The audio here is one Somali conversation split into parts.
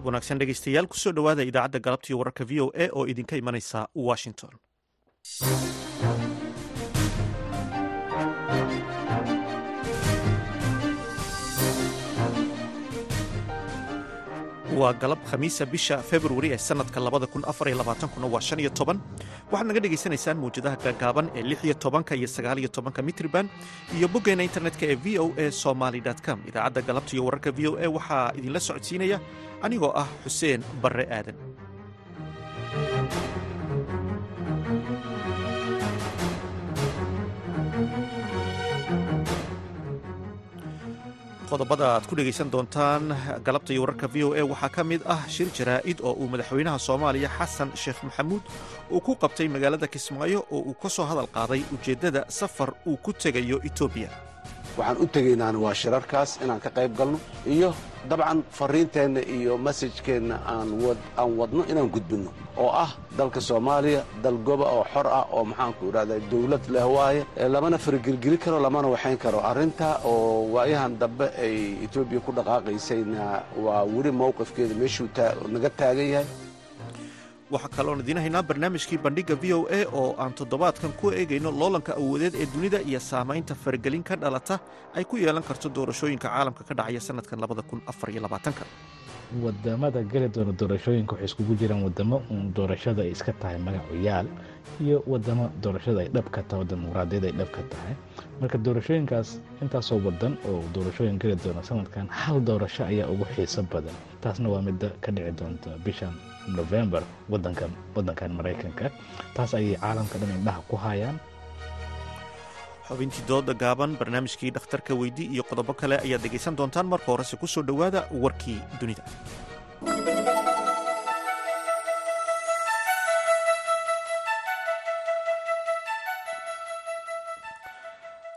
galab wanaagsan dhegeystayaal ku soo dhowaada idaacadda galabtiiyo wararka v o a oo idinka imanaysa washington. Waa galab khamiisa bisha februari ee sanadka waa waxaad naga dhegaysanaysaan mawjadaha gaagaaban ee iyo iyo mitriban iyo boggeena internetka ee v o a somaly com. Idaacadda galabta iyo wararka v o a waxaa idinla socodsiinaya anigoo ah xuseen barre aadan. Qodobada aad ku dhegaysan doontaan galabta iyo wararka v o a waxaa ka mid ah shir jaraa'id oo uu madaxweynaha soomaaliya xasan sheekh maxamuud uu ku qabtay magaalada kismaayo oo uu ka soo hadal qaaday ujeeddada safar uu ku tegayo etoobiya waxaan u tegaynaan waa shirarkaas inaan ka qayb galno iyo dabcan farriinteenna iyo masajkeenna aan wadno inaan gudbinno oo ah dalka soomaaliya dal goba oo xor ah oo maxaanku idhahdaa dawlad leh waaye lamana faragelgeli karo lamana waxayn karo. Arrintaa oo waayahan dambe ay etoobiya ku dhaqaaqaysayna waa weli mowqifkeeda meeshuu naga taagan yahay waxaa kaloon idiin haynaa barnaamijkii bandhigga v o a oo aan toddobaadkan ku eegayno loolanka awoodeed ee dunida iyo saamaynta faragelin ka dhalata ay ku yeelan karto doorashooyinka caalamka ka dhacaya sanadkan labada kun afariyo labaatanka waddamada geli doona doorashooyinka waxay iskugu jiraan wadamo doorashada ay iska tahay magacoyaal iyo wadamo doorashada ay dhab ka tahay dimuqraadiyada ay dhab ka tahay. Marka doorashooyinkaas intaasoo wadan oo doorashooyin geli doona sanadkan hal doorasho ayaa ugu xiiso badan. Taasna waa midda ka dhici doonta bishan novembar wadankan wadankan maraykanka. Taas ayay caalamka dhan indhaha ku hayaan xubintii dooda gaaban barnaamijkii dhakhtarka weydi iyo qodobo kale ayaad dhegaysan doontaan marka horese ku soo dhowaada warkii dunida.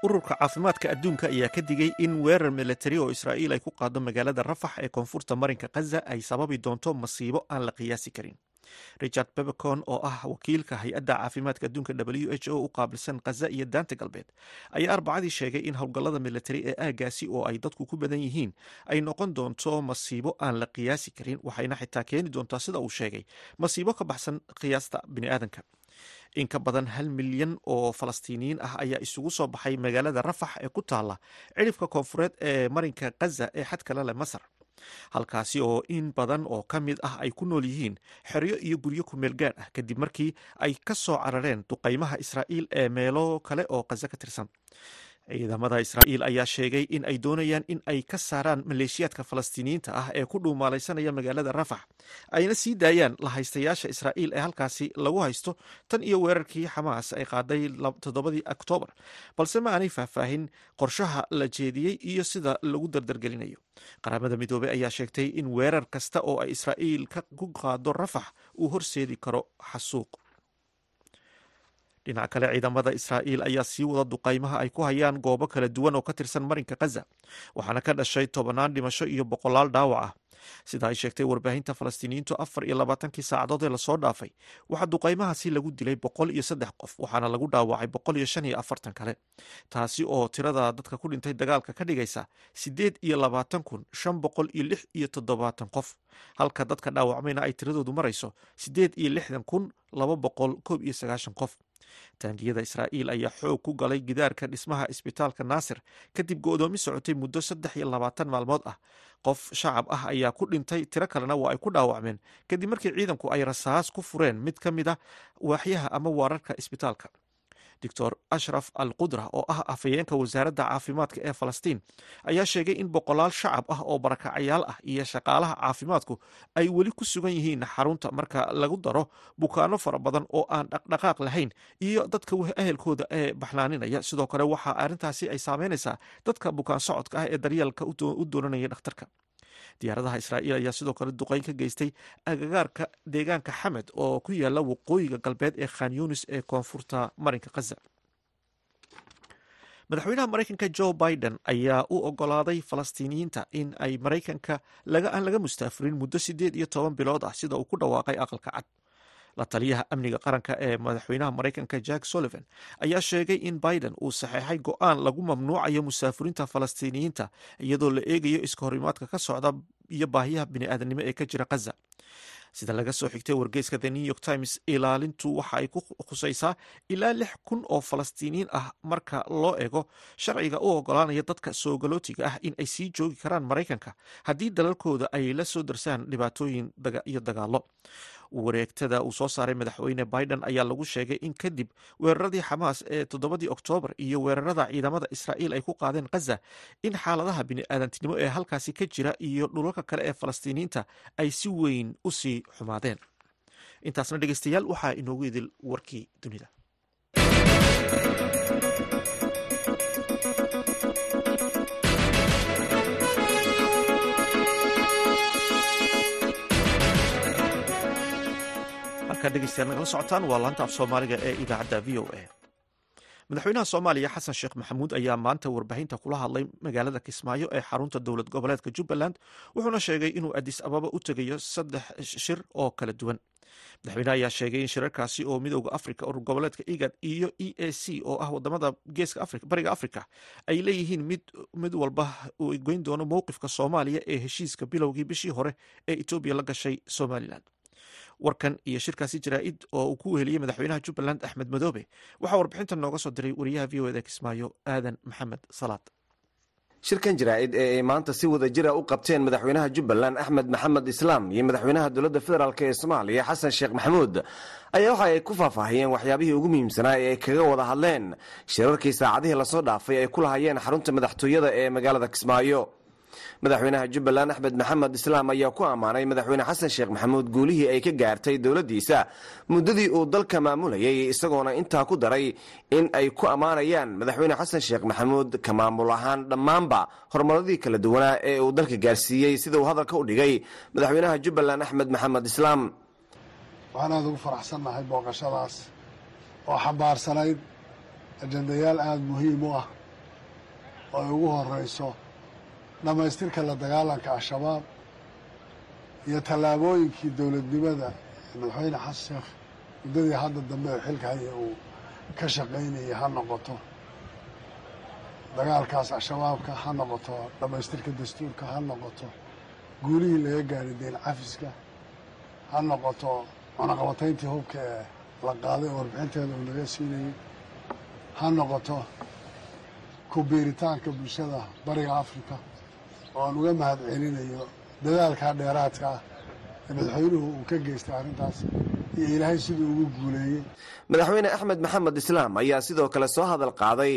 Ururka caafimaadka adduunka ayaa ka digay in weerar milatari oo israa'iil ay ku qaado magaalada rafax ee koonfurta marinka khaza ay sababi doonto masiibo aan la qiyaasi karin richard bebecon oo ah wakiilka hay'adda caafimaadka adduunka w h o u qaabilsan khaza iyo daanta galbeed ayaa arbacadii sheegay in howlgallada milatari ee aagaasi oo ay dadku ku badan yihiin ay noqon doonto masiibo aan la qiyaasi karin waxayna xitaa keeni doontaa sida uu sheegay masiibo ka baxsan qiyaasta bini'aadanka in ka badan hal milyan oo falastiiniyiin ah ayaa isugu soo baxay magaalada rafax ee ku taala cidhifka koonfureed ee marinka khaza ee xadkala leh masar halkaasi oo in badan oo ka mid ah ay ku nool yihiin xeryo iyo guryo kumeel gaadh ah kadib markii ay ka soo carareen duqaymaha israa'iil ee meelo kale oo khaza ka tirsan ciidamada israa'iil ayaa sheegay in ay doonayaan in ay ka saaraan maleeshiyaadka falastiiniyiinta ah ee ku dhuumaalaysanaya magaalada rafax ayna sii daayaan la haystayaasha israa'iil ee halkaasi lagu haysto tan iyo weerarkii xamaas ay qaaday toddobadii oktoobar balse ma aanay faahfaahin qorshaha la jeediyey iyo sida lagu dardargelinayo. Qaramada midoobey ayaa sheegtay in weerar kasta oo ay israa'iil ku qaado rafax uu horseedi karo xasuuq dhinaca kale ciidamada israa'iil ayaa sii wada duqaymaha ay ku hayaan goobo kala duwan oo ka tirsan marinka khaza waxaana ka dhashay tobannaan dhimasho iyo boqolaal dhaawac. Ah sida ay sheegtay warbaahinta falastiiniyiintu afar iyo labaatankii saacadood ee la soo dhaafay. Waxaa duqaymahaasi lagu dilay boqol iyo saddex qof waxaana lagu dhaawacay boqol iyo shan iyo afartan kale. Taasi oo tirada dadka ku dhintay dagaalka ka dhigaysa siddeed iyo labaatan kun shan boqol iyo lix iyo toddobaatan qof. Halka dadka dhaawacmayna ay tiradoodu marayso siddeed iyo lixdan kun laba boqol koob iyo sagaashan qof taangiyada israa'iil ayaa xoog ku galay gidaarka dhismaha isbitaalka naasir kadib go'doomi socotay muddo saddex iyo labaatan maalmood ah. Qof shacab ah ayaa ku dhintay tiro kalena waa ay ku dhaawacmeen. Kadib markii ciidanku ay rasaas ku fureen mid ka mid a waaxyaha ama waararka isbitaalka doctor ashraf al qudra oo ah afhayeenka wasaaradda caafimaadka ee falastiin ayaa sheegay in boqolaal shacab ah oo barakacayaal ah iyo shaqaalaha caafimaadku ay weli ku sugan yihiin xarunta marka lagu daro bukaano fara badan oo aan dhaqdhaqaaq lahayn iyo dadka ehelkooda ee baxnaaninaya. Sidoo kale waxaa arrintaasi ay saameynaysaa dadka bukaan socodka ah ee daryeelka u doonanaya dhakhtarka diyaaradaha israa'iil ayaa sidoo kale duqeyn ka geystay agagaarka deegaanka xamed oo ku yaalla waqooyiga galbeed ee khan yunis ee koonfurta marinka khaza madaxweynaha maraykanka joe biden ayaa u ogolaaday falastiiniyiinta in ay maraykanka aan laga mustaafurin muddo siddeed iyo toban bilood ah sida uu ku dhawaaqay aqalka cad la taliyaha amniga qaranka ee madaxweynaha maraykanka jack sullivan ayaa sheegay in biden uu saxeexay go'aan lagu mamnuucayo musaafurinta falastiiniyiinta iyadoo la eegayo iska horimaadka ka socda iyo baahiyaha bini'aadanimo ee ka jira khaza sida laga soo xigtay wargeyska the new york times ilaalintu waxa ay ku khusaysaa ilaa lix kun oo falastiiniyiin ah marka loo eego sharciga u ogolaanaya dadka soogolootiga ah in ay sii joogi karaan maraykanka haddii dalalkooda ay la soo darsaan dhibaatooyin iyo dagaallo wareegtada uu soo saaray madaxweyne biden ayaa lagu sheegay in kadib weeraradii xamaas ee toddobadii oktoobar iyo weerarada ciidamada israa'iil ay ku qaadeen khaza in xaaladaha bini'aadantinimo ee halkaasi ka jira iyo dhulalka kale ee falastiiniyiinta ay si weyn u sii xumaadeen. Intaasna dhegeystayaal waxaa inoogu idil warkii dunida dhegeystayaal nagala socotaan? Waa laanta af soomaaliga ee idaacadda v o a. Madaxweynaha soomaaliya xasan sheekh maxamuud ayaa maanta warbaahinta kula hadlay magaalada kismaayo ee xarunta dowlad goboleedka jubbaland wuxuuna sheegay inuu adis ababa u tegayo saddex shir oo kala duwan. Madaxweyneha ayaa sheegay in shirarkaasi oo midooda africa urur goboleedka igad iyo e a c oo ah waddamada geeska bariga africa ay leeyihiin mid walba uu goyn doono mowqifka soomaaliya ee heshiiska bilowgii bishii hore ee etoobiya la gashay somalilan warkan iyo shirkaasi jaraa-id oo uu ku weheliyey madaxweynaha jubbaland axmed madoobe waxaa warbixintan nooga soo diray wariyaha v o eda kismaayo aadan maxamed salaad. Shirkan jaraa-id ee ay maanta si wada jira u qabteen madaxweynaha jubbaland axmed maxamed islaam iyo madaxweynaha dowladda federaalk ee soomaaliya xasan sheekh maxamuud ayaa waxa ay ku faahfaahiyeen waxyaabihii ugu muhiimsanaa ee ay kaga wada hadleen. Shirarkii saacadihii la soo dhaafay ay ku lahayeen xarunta madaxtooyada ee magaalada kismaayo madaxweynaha jubbaland axmed maxamed islaam ayaa ku ammaanay madaxweyne xasan sheekh maxamuud guulihii ay ka gaartay dowladdiisa. Muddadii uu dalka maamulayay isagoona intaa ku daray in ay ku ammaanayaan madaxweyne xasan sheekh maxamuud ka maamul ahaan dhammaanba horumaradii kala duwanaa ee uu dalka gaarsiiyey. Sida uu hadalka u dhigay madaxweynaha jubbaland axmed maxamed islaam. Waxaan aada ugu faraxsannahay booqashadaas oo xambaarsanayd ajendayaal aada muhiim u ah oo ay ugu horeyso dhammaystirka la dagaalanka al-shabaab iyo tallaabooyinkii dowladnimada madaxweyne xasan sheekh muddadii hadda dambe oo xilka haya uu ka shaqaynayay ha noqoto. Dagaalkaas al-shabaabka ha noqoto dhammaystirka dastuurka ha noqoto guulihii laga gaaray deen cafiska ha noqoto cunaqabatayntii hubka ee la qaaday oo warbixinteeda uu naga siinayay ha noqoto ku biiritaanka bulshada bariga afrika oo aan uga mahad celinayo dadaalkaa dheeraadka ah ee madaxweynuhu uu ka geystay arrintaas iyo ilaahay siduu ugu guuleeyey. Madaxweyne axmed maxamed islaam ayaa sidoo kale soo hadal qaaday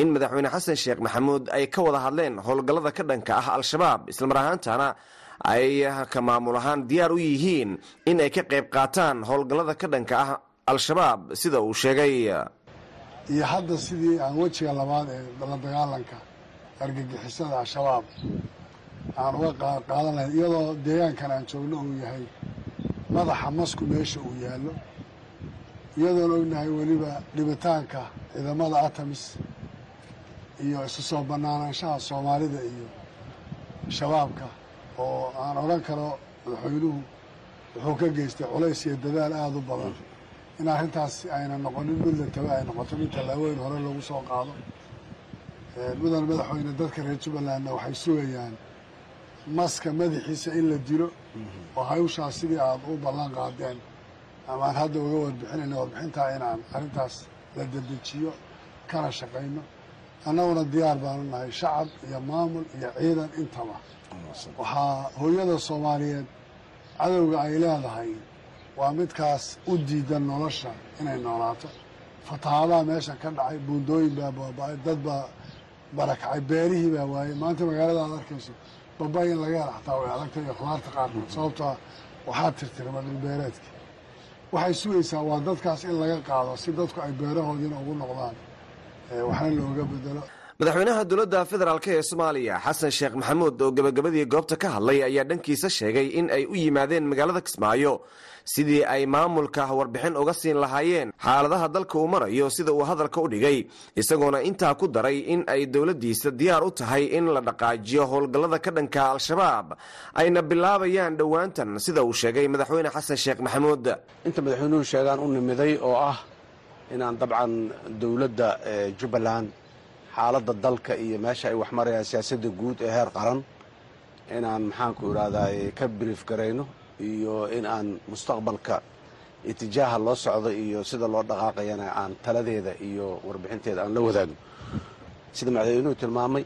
in madaxweyne xasan sheekh maxamuud ay ka wada hadleen howlgallada ka dhanka ah al-shabaab islamar ahaantana ay ka maamul ahaan diyaar u yihiin in ay ka qayb qaataan howlgallada ka dhanka ah al-shabaab sida uu sheegay. Iyo hadda sidii aan wejiga labaad ee la dagaalanka argagixisada al-shabaab aan uga qaadan lahayn iyadoo deegaankan aan joogno uu yahay madaxa masku meesha uu yaallo. Iyadoon ognahay weliba dhibitaanka ciidamada atamis iyo isu soo banaanaanshaha soomaalida iyo shabaabka oo aan odhan karo madaxweynuhu wuxuu ka geystay culays iyo dadaal aada u badan. In arrintaas ayna noqonin mid la tabe ay noqoto mid tallaabooyin hore lagu soo qaado. Mudan madaxweyne dadka reer jubbalandna waxay sugayaan maska madaxiisa in la dilo oo hawshaas sidii aada u ballan qaadeen. Amaan hadda uga warbixinayna warbixintaa inaan arrintaas la dedejiyo kana shaqayno annaguna diyaar baanu nahay shacab iyo maamul iyo ciidan intaba. Waxaa hooyada soomaaliyeed cadowga ay leedahay waa midkaas u diidan nolosha inay noolaato. Fatahaadaha meesha ka dhacay buundooyin baa baaba-ay dad baa barakacay beerihii baa waayey maanta magaalada aad arkayso babay in laga hela xataa way adagtay iyo khudaarta qaarkood sababtoa waxaa tirtirma dhulbeereedkii waxay sugaysaa waa dadkaas in laga qaado si dadku ay beerahoodiina ugu noqdaan waxna looga bedelo madaxweynaha dowladda federaalk ee soomaaliya xasan sheekh maxamuud oo gebagabadii goobta ka hadlay ayaa dhankiisa sheegay in ay u yimaadeen magaalada kismaayo. Sidii ay maamulka warbixin uga siin lahaayeen xaaladaha dalka uu marayo sida uu hadalka u dhigay isagoona intaa ku daray in ay dowladdiisa diyaar u tahay in la dhaqaajiyo howlgallada ka dhanka al-shabaab. Ayna bilaabayaan dhowaantan sida uu sheegay madaxweyne xasan sheekh maxamuud. Inta madaxweynuhu sheegaan u nimiday oo ah inaan dabcan dowladda jubbaland xaaladda dalka iyo meesha ay wax marayaan siyaasadda guud ee heer qaran inaan maxaanku idhahdaay ka brief garayno iyo in aan mustaqbalka itijaaha loo socdo iyo sida loo dhaqaaqayana aan taladeeda iyo warbixinteeda aan la wadaagno. Sida madaxweynuhu tilmaamay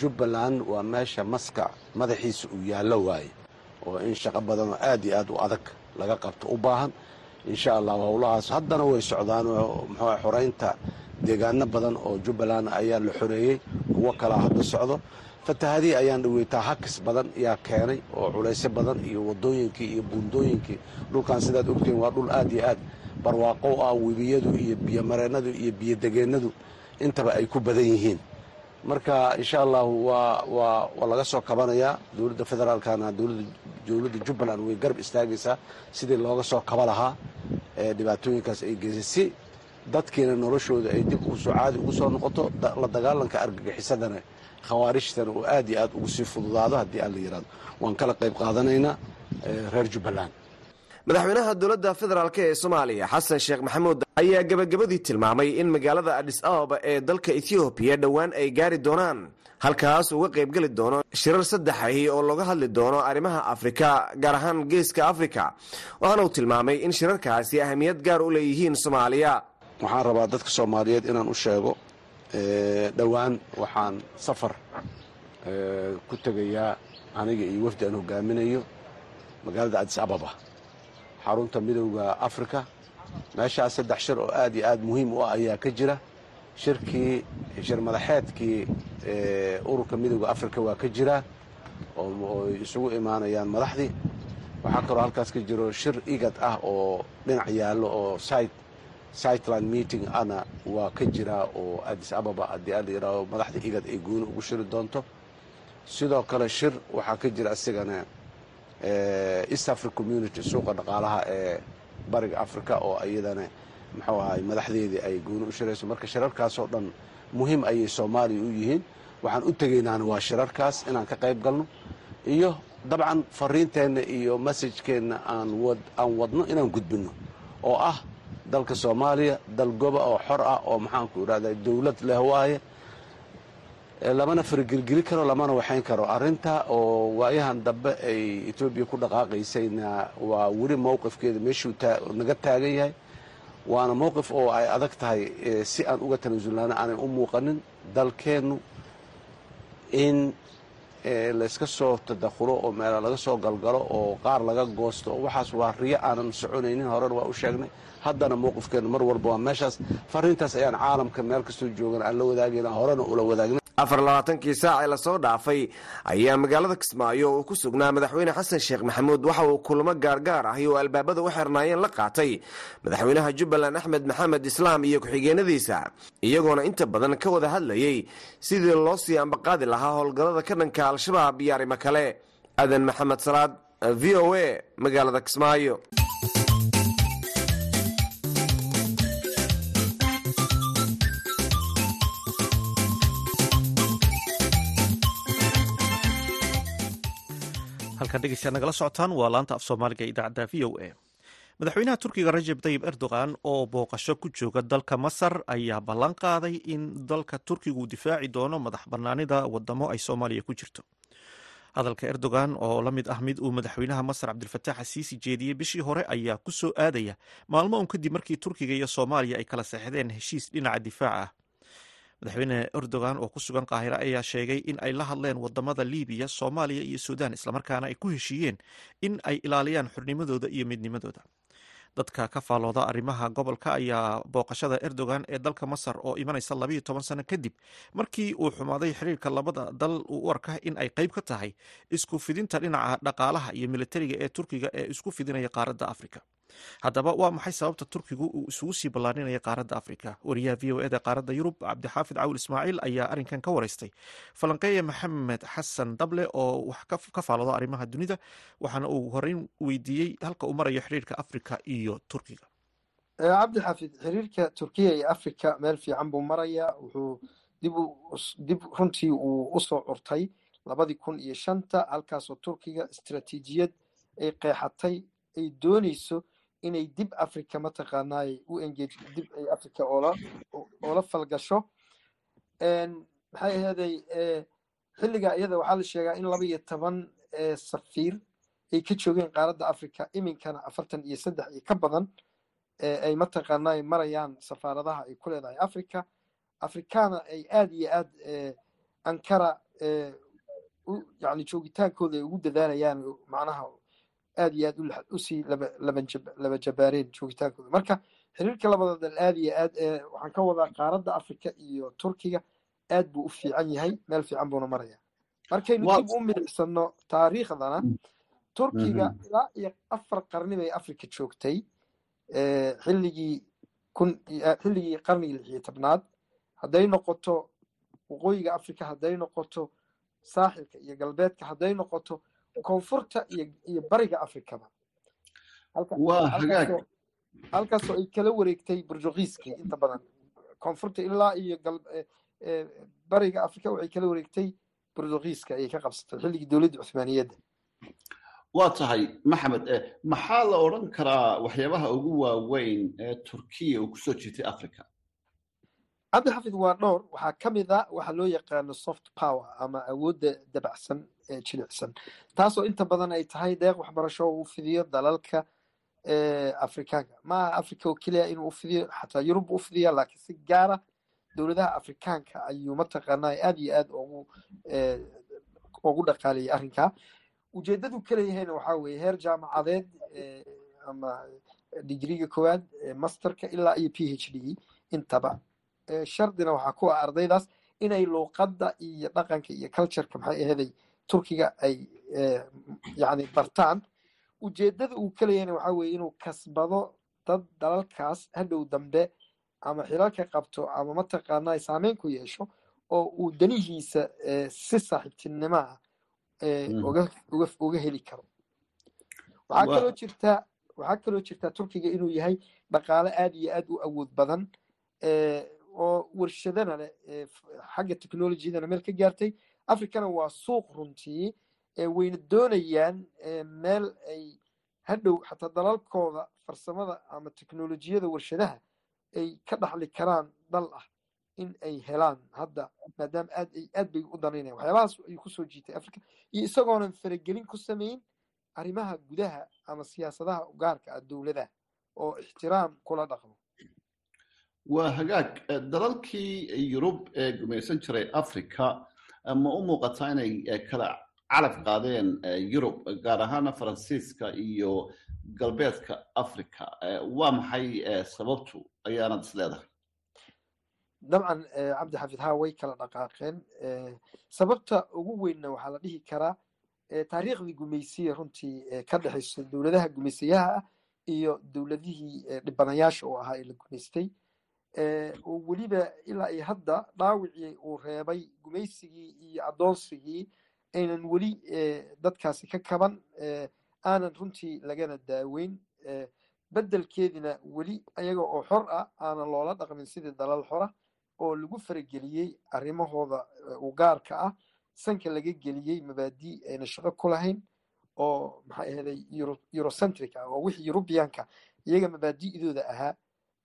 jubbaland waa meesha maskac madaxiisa uu yaallo waaye oo in shaqo badanoo aad iyo aad u adag laga qabto. U baahan insha allahu howlahaas haddana way socdaan muxuu xoraynta deegaano badan oo jubbaland ayaa la xoreeyey. Kuwo kalaa hadda socdo. Fatahadii ayaan dhaweytaa hakis badan yaa keenay oo culaysyo badan iyo wadooyinkii iyo buundooyinkii dhulkan sidaad ogtihiin waa dhul aad iyo aad. Barwaaqo ah webiyadu iyo biyomareennadu iyo biyodegeennadu intaba ay ku badan yihiin marka insha allahu waa waa laga soo kabanayaa dowladda federaalkana dowladda jubbaland way garab istaagaysaa sidii looga soo kaba lahaa ee dhibaatooyinkaas ay geysay si dadkiina noloshooda ay dib u soo caadi ugu soo noqoto la dagaalanka argagixisadana khawaarijtana uu aad iyo aad ugu sii fududaado haddii aan la yidhahdo waan kala qayb qaadanaynaa reer jubbaland madaxweynaha dowladda federaalk ee soomaaliya xasan sheekh maxamuud ayaa gebagabadii tilmaamay in magaalada adhis ababa ee dalka ethoobiya dhowaan ay gaari doonaan halkaas uga qaybgeli doono shirar saddex ahi oo looga hadli doono arrimaha afrika gaar ahaan geeska afrika waxaana uu tilmaamay in shirarkaasi ahamiyad gaar u leeyihiin soomaaliya. Waxaan rabaa dadka soomaaliyeed inaan u sheego dhowaan waxaan safar ku tegayaa aniga iyo wafdi aan hogaaminayo magaalada adis ababa xarunta midowda afrika. Meeshaas saddex shir oo aad iyo aad muhiim u ah ayaa ka jira. Shirkii shir madaxeedkii ururka midowda afrika waa ka jira oo isugu imaanayaan madaxdii. Waxaa kaloo halkaas ka jiro shir igad ah oo dhinac yaallo oo sightland meeting ana waa ka jiraa oo adis ababa haddii aan la yidhaaho madaxda igad ay gooni ugu shiri doonto. Sidoo kale shir waxaa ka jira isagana east africa community suuqa dhaqaalaha ee bariga africa oo iyadana muxuu ahay madaxdeedii ay gooni u shirayso marka shirarkaasoo dhan muhiim ayay soomaaliya u yihiin. Waxaan u tegaynaana waa shirarkaas inaan ka qayb galno. Iyo dabcan fariinteenna iyo masajkeenna aan wadno inaan gudbinno oo ah dalka soomaaliya dal goba oo xor ah oo maxaanku idhahda dowlad leh waaye lamana faragelgeli karo lamana waxayn karo. Arrinta oo waayahan dambe ay etoobiya ku dhaqaaqaysayna waa weli mowqifkeeda meeshuu naga taagan yahay. Waana mowqif oo ay adag tahay si aan uga tanaasulnaana aanay u muuqanin dalkeennu in layska soo tadakhulo oo meela laga soo galgalo oo qaar laga goosto. Waxaas waa riyo aanan soconaynin horena waa u sheegnay haddana mowqifkeena mar walba waa meeshaas. Fariintaas ayaan caalamka meel kastoo joogan aan la wadaagayna horena ula wadaagna. Afar labaatankii saac ee la soo dhaafay ayaa magaalada kismaayo uu ku sugnaa madaxweyne xasan sheekh maxamuud. Waxa uu kulamo gaargaar ahi oo albaabada u xirnaayeen la qaatay. Madaxweynaha jubbaland axmed maxamed islaam iyo ku-xigeenadiisa iyagoona inta badan ka wada hadlayey sidii loo sii ambaqaadi lahaa howlgallada ka dhanka al-shabaab iyo arrimo kale. Adan maxamed salaad v o a magaalada kismaayo halkan dhegeystayaad nagala socotaan waa laanta af soomaaliga idaacadda v o a. Madaxweynaha turkiga rajab tayib erdogan oo booqasho ku jooga dalka masar ayaa ballan qaaday in dalka turkigu difaaci doono madax bannaanida wadamo ay soomaaliya ku jirto. Hadalka erdogan oo la mid ah mid uu madaxweynaha masar cabdilfataax asiisi jeediyey bishii hore ayaa ku soo aadaya maalmo un kadib markii turkiga iyo soomaaliya ay kala seexdeen heshiis dhinaca difaaca ah madaxweyne erdogan oo ku sugan qaahira ayaa sheegay in ay la hadleen waddamada libiya soomaaliya iyo suudaan islamarkaana ay ku heshiiyeen in ay ilaaliyaan xornimadooda iyo midnimadooda dadka ka faalooda arrimaha gobolka ayaa booqashada erdogan ee dalka masar oo imanaysa labayo toban sano kadib markii uu xumaaday xiriirka labada dal uu u arka in ay qayb ka tahay isku fidinta dhinaca dhaqaalaha iyo militariga ee turkiga ee isku fidinaya qaaradda afrika haddaba waa maxay sababta turkigu uu isugu sii ballaarinaya qaaradda afrika? Wariyaha v o eda qaaradda yurub cabdixaafid cawil ismaaciil ayaa arrinkan ka wareystay. Falanqeeya maxamed xasan dable oo wax ka faalooda arrimaha dunida waxaana uu horeyn weydiiyey halka uu marayo xiriirka afrika iyo turkiga. Cabdixaafid xiriirka turkiya iyo afrika meel fiican buu marayaa wuxuu dib runtii uu u soo curtay labadii kun iyo shanta halkaasoo turkiga istaraatiijiyad ay qeexatay ay dooneyso inay dib africa mataqaanaay u engage dib africa oola oola falgasho. Maxay aheeday xilliga iyada waxaa la sheegaa in laba iyo toban safiir ay ka joogeen qaaradda africa iminkana afartan iyo saddex iyo ka badan mataqaana ay marayaan safaaradaha ay ku leedahay africa africana ay aad iyo aad ankara yani joogitaankooda ay ugu dadaalayaan macnaha aad iyo aad u sii laba jabaareen joogitaankooda. Marka xiriirka labada dal aad iyo aad waxaan ka wadaa qaaradda africa iyo turkiga aad buu u fiican yahay meel fiican buuna maraya markaynu dib u milicsano taariikhdana turkiga ilaa iyo afar qarni bay africa joogtay xilligii xilligii qarnigii lix iyo tobnaad. Hadday noqoto waqooyiga africa hadday noqoto saaxilka iyo galbeedka hadday noqoto koonfurta iyo bariga africaba halkaasoo ay kala wareegtay burtugiiskii inta badan. Koonfurta ilaa iyo bariga africa waxay kala wareegtay burtugiiska ayay ka qabsatay xilligii dowladda cuthmaaniyadda. Waa tahay maxamed maxaa la odran karaa waxyaabaha ugu waaweyn ee turkiya uu ku soo jiitay africa cabdixafid waa dhowr waxaa ka mid a waxa loo yaqaano soft power ama awoodda dabacsan ee jilicsan taasoo inta badan ay tahay deeq waxbarasho uu fidiyo dalalka afrikaanka maaha africa oo keliya inuu ufidiyo xataa yurub u fidiya laakiin si gaara dowladaha afrikaanka ayuu mataqaanaa aad iyo aad ugu ugu dhaqaaliyay arrinkaa. Ujeedadu kaleeyahayna waxaa weeye heer jaamacadeed ama digriga koowaad masterka ilaa iyo p h d intaba shardina waxaa ku ah ardaydaas inay luuqadda iyo dhaqanka iyo cultureka maxay aheeday turkiga ay yani bartaan. Ujeedada uu kaleeyahayna waxaa weeye inuu kasbado dad dalalkaas hadhow dambe ama xilalka qabto ama mataqaanaa saameyn ku yeesho oo uu danihiisa si saaxiibtinimo ah uga heli karo. Waxaa kaloo jirtaa waxaa kaloo jirtaa turkiga inuu yahay dhaqaale aad iyo aad u awood badan oo warshadana leh xagga technologiyadana meel ka gaartay africana waa suuq runtii wayna doonayaan meel ay hadhow xataa dalalkooda farsamada ama teknolojiyada warshadaha ay ka dhaxli karaan dal ah in ay helaan hadda maadaama aad aad bay u danaynayan waxyaabahaas ayuu ku soo jiitay africa iyo isagoonan faragelin ku samayn arrimaha gudaha ama siyaasadaha gaarka ah dowladaha oo ixtiraam kula dhaqmo waa hagaag dalalkii yurub ee gumaysan jiray africa ma u muuqataa inay kala calaf qaadeen yurub gaar ahaana faransiiska iyo galbeedka africa waa maxay sababtu ayaanad is leedahay? Dabcan cabdi xafid haa way kala dhaqaaqeen. Sababta ugu weynna waxaa la dhihi karaa taariikhdii gumaysiya runtii ka dhexayso dowladaha gumaysayaha ah iyo dowladihii dhibanayaasha uu ahaa ee la gumaystay oo weliba ilaa iyo hadda dhaawicii uu reebay gumaysigii iyo addoonsigii aynan weli dadkaasi ka kaban aanan runtii lagana daaweyn beddelkeedina weli ayaga oo xor ah aanan loola dhaqmin sidii dalal xora oo lagu farageliyey arrimahooda u gaarka ah sanka laga geliyey mabaadii ayna shaqo ku lahayn oo maxay ahaday eurocentric ah oo wixii eurubianka iyaga mabaadi'dooda ahaa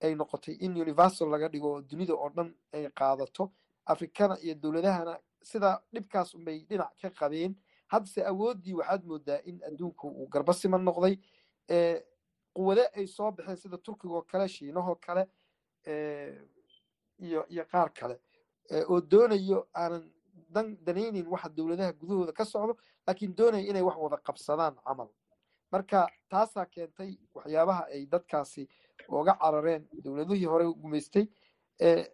ay noqotay in universal laga dhigo dunida oo dhan ay qaadato afrikana iyo dowladahana sidaa dhibkaas unbay dhinac ka qabeen. Haddase awooddii waxaad moodaa in adduunku uu garba siman noqday. Quwade ay soo baxeen sida turkigaoo kale shiinahoo kale iyo iyo qaar kale. Oo doonayo aanan dan danaynin waxa dowladaha gudahooda ka socdo laakiin doonaya inay wax wada qabsadaan camal. Marka taasaa keentay waxyaabaha ay dadkaasi ooga carareen dowladihii hore gumaystay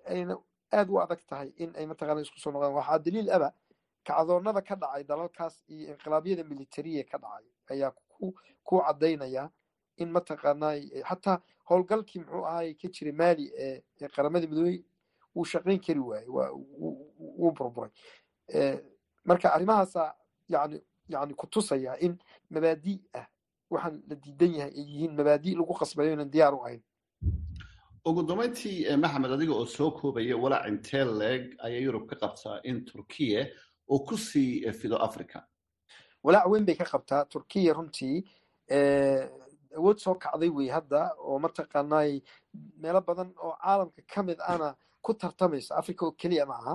ayna aad u adag tahay in ay mataqaana isku soo noqdaan. Waxaa daliil aba kacdoonada ka dhacay dalalkaas iyo inqilaabyada militariya ka dhacay ayaa ku caddaynaya in mataqaanaa xataa howlgalkii muxuu ahaay ka jiray maali ee qaramada midoobey wuu shaqayn kari waayey wuu burburay. Marka arrimahaasa yani yani kutusaya in mabaadi ah waxaan la diidan yahay ay yihiin mabaadi lagu qasbayo inan diyaar u ahayn. Ugu dambayntii maxamed adiga oo soo koobaya walaac intee leeg ayaa yurub ka qabtaa in turkiya uu ku sii fido africa walaac weyn bay ka qabtaa. Turkiya runtii awood soo kacday wey hadda oo mataqaanaay meelo badan oo caalamka ka mid ana ku tartamayso africa oo keliya ma aha.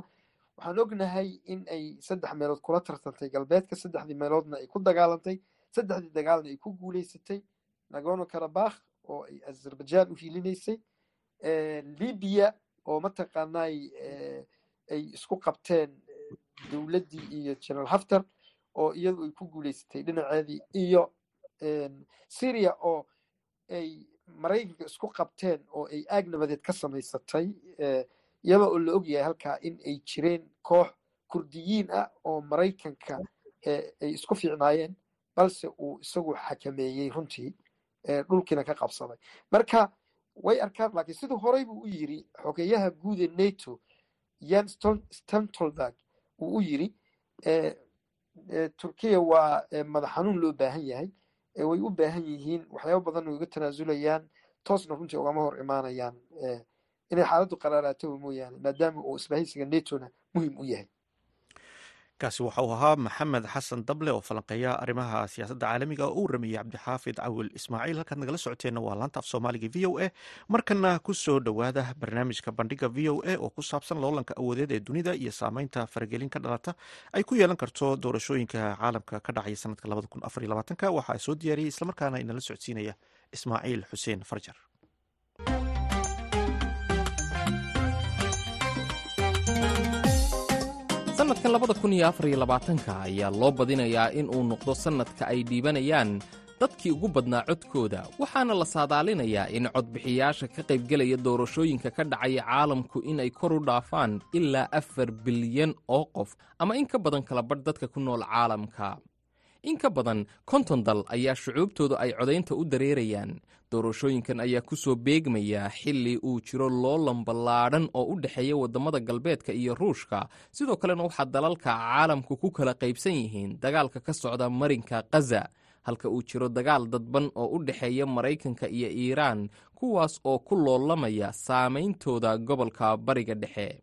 Waxaan ognahay in ay saddex meelood kula tartantay galbeedka saddexdii meeloodna ay ku dagaalantay saddexdii dagaalna ay ku guuleysatay nagorno karabakh oo ay azerbaijan u hiilinaysay libya oo mataqaanay ay isku qabteen dowladdii iyo general haftar oo iyadu ay ku guuleysatay dhinaceedii iyo syria oo ay maraykanka isku qabteen oo ay aag nabadeed ka samaysatay iyadoo oo la ogyahay halkaa in ay jireen koox kurdiyiin ah oo maraykanka ay isku fiicnaayeen balse uu isagu xakameeyey runtii dhulkiina ka qabsaday. Marka way arkaan laakiin siduu horey buu u yiri xogeyaha guud ee nato yan stoltenberg uu u yiri turkiya waa madax xanuun loo baahan yahay way u baahan yihiin waxyaaba badan way uga tanaasulayaan toosna runtii ugama hor imaanayaan inay xaaladdu qaraaraatoba mooyaane maadaama uu isbahaysiga netona muhiim u yahay kaasi waxa uu ahaa maxamed xasan dable oo falanqeeya arrimaha siyaasadda caalamiga oo u waramayey cabdixaafid cawil ismaaciil halkaad nagala socoteenna waa laanta af soomaaliga v o a. Markana ku soo dhowaada barnaamijka bandhiga v o a oo ku saabsan loolanka awoodeed ee dunida iyo saameynta faragelin ka dhalata ay ku yeelan karto doorashooyinka caalamka ka dhacaya sanadka waxaa soo diyaariyey islamarkaana inala socodsiinaya ismaaciil xuseen farjar sannadkan labada kun iyo afar iyo labaatanka ayaa loo badinayaa in uu noqdo sannadka ay dhiibanayaan dadkii ugu badnaa codkooda waxaana la saadaalinayaa in codbixiyaasha ka qaybgelaya doorashooyinka ka dhacaya caalamku in ay kor u dhaafaan ilaa afar bilyan oo qof ama in ka badan kalabadh dadka ku nool caalamka in ka badan konton dal ayaa shucuubtooda ay codaynta u dareerayaan. Doorashooyinkan ayaa ku soo beegmaya xilli uu jiro loolan ballaadhan oo u dhexeeya waddamada galbeedka iyo ruushka. Sidoo kalena waxaa dalalka caalamku ku kala qaybsan yihiin dagaalka ka socda marinka khaza halka uu jiro dagaal dadban oo u dhexeeya maraykanka iyo iiraan kuwaas oo ku loolamaya saameyntooda gobolka bariga dhexe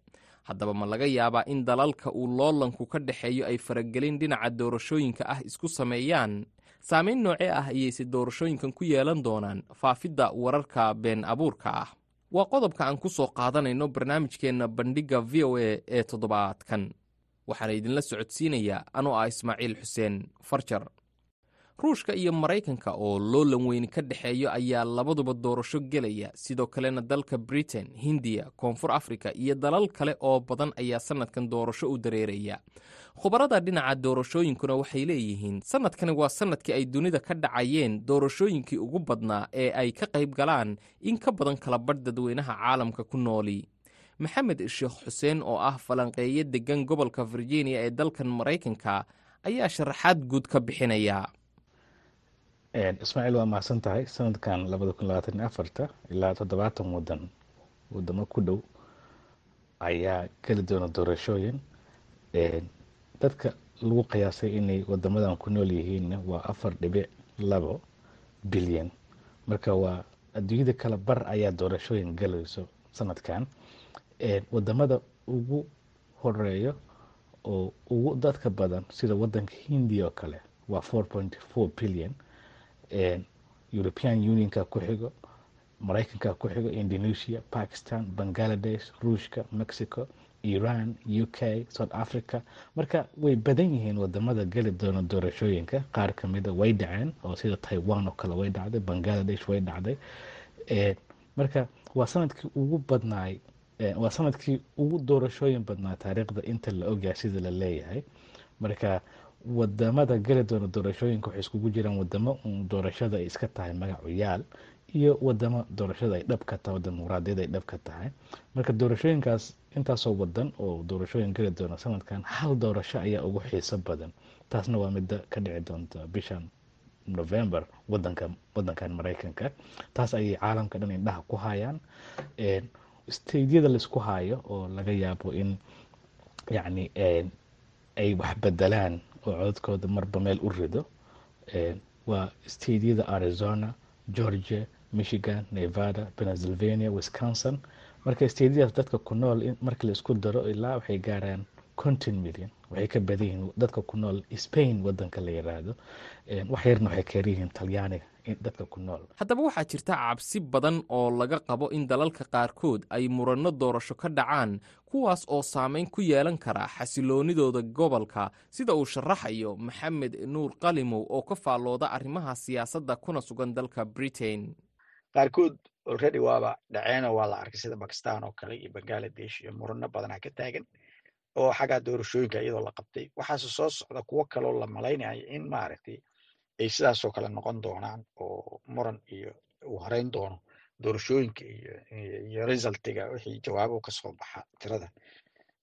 haddaba ma laga yaabaa in dalalka uu loolanku ka dhexeeyo ay faragelin dhinaca doorashooyinka ah isku sameeyaan. Saamayn noocee ah ayayse doorashooyinkan ku yeelan doonaan faafidda wararka been abuurka ah. Waa qodobka aan ku soo qaadanayno barnaamijkeenna bandhigga v o a ee toddobaadkan. Waxaana idinla socodsiinayaa anoo ah ismaaciil xuseen farjar ruushka iyo maraykanka oo loolan weyni ka dhexeeyo ayaa labaduba doorasho gelaya. Sidoo kalena dalka britain hindiya koonfur afrika iyo dalal kale oo badan ayaa sannadkan doorasho u dareeraya. Khubarada dhinaca doorashooyinkuna waxay leeyihiin sannadkani waa sannadkii ay dunida ka dhacayeen. Doorashooyinkii ugu badnaa ee ay ka qayb galaan in ka badan kalabadh dadweynaha caalamka ku nooli. Maxamed sheekh xuseen oo ah falanqeeye deggan gobolka virginia ee dalkan maraykanka ayaa sharaxaad guud ka bixinaya ismaaciil waa mahadsan tahay sanadkan labada kun labaatan iyo afarta ilaa toddobaatan wadan wadamo ku dhow ayaa geli doona doorashooyin. Dadka lagu qiyaasay inay wadamadan ku nool yihiinna waa afar dhibic labo bilyan. Marka waa adduunyada kala bar ayaa doorashooyin galayso sanadkan. Wadamada ugu horeeyo oo ugu dadka badan sida wadanka hindiya oo kale waa four point four billion european unionka ku xigo maraykanka ku xigo indonesia pakistan bangaladesh ruushka mexico iran u k south africa. Marka way badan yihiin waddamada geli doona doorashooyinka. Qaar kamida way dhaceen oo sida taiwan oo kale way dhacday bangaladesh way dhacday. Marka waa sannadkii ugu badnaay waa sannadkii ugu doorashooyin badnaa taariikhda inta la ogyahay sida la leeyahay. Marka waddamada geli doona doorashooyinka waxay iskugu jiraan wadamo doorashada ay iska tahay magacuyaal iyo wadamo doorashada ay dhab ka tahay dimuqraadiyada ay dhab ka tahay. Marka doorashooyinkaas intaasoo wadan oo doorashooyin geli doona sanadkan hal doorasho ayaa ugu xiiso badan. Taasna waa midda ka dhici doonta bishan november wadanka wadankan maraykanka. Taas ayay caalamka dhan indhaha ku hayaan. Staydyada la isku hayo oo laga yaabo in yacni ay wax bedelaan oo codadkooda marba meel u rido waa staydyada arizona georgia michigan nevada pennsylvania wisconsin. Marka staydyadaas dadka ku nool markii la isku daro ilaa waxay gaaraan conton million waxay ka badan yihiin dadka ku nool spain wadanka la yiraahdo. Wax yarna waxay keer yihiin talyaaniga dadka ku nool. Haddaba waxaa jirta cabsi badan oo laga qabo in dalalka qaarkood ay muranno doorasho ka dhacaan kuwaas oo saamayn ku yeelan kara xasiloonidooda gobolka. Sida uu sharaxayo maxamed nuur qalimow oo ka faallooda arrimaha siyaasadda kuna sugan dalka britain. Qaarkood already waaba dhaceeno waa la arkay sida bakistan oo kale iyo bangaladesh iyo murano badanaa ka taagan oo xaggaa doorashooyinka iyadoo la qabtay. Waxaase soo socda kuwo kaloo la malaynayo in maaragtay ay sidaasoo kale noqon doonaan oo muran iyo uu horeyn doono doorashooyinka iyo resultiga wixii jawaabo ka soo baxa tirada.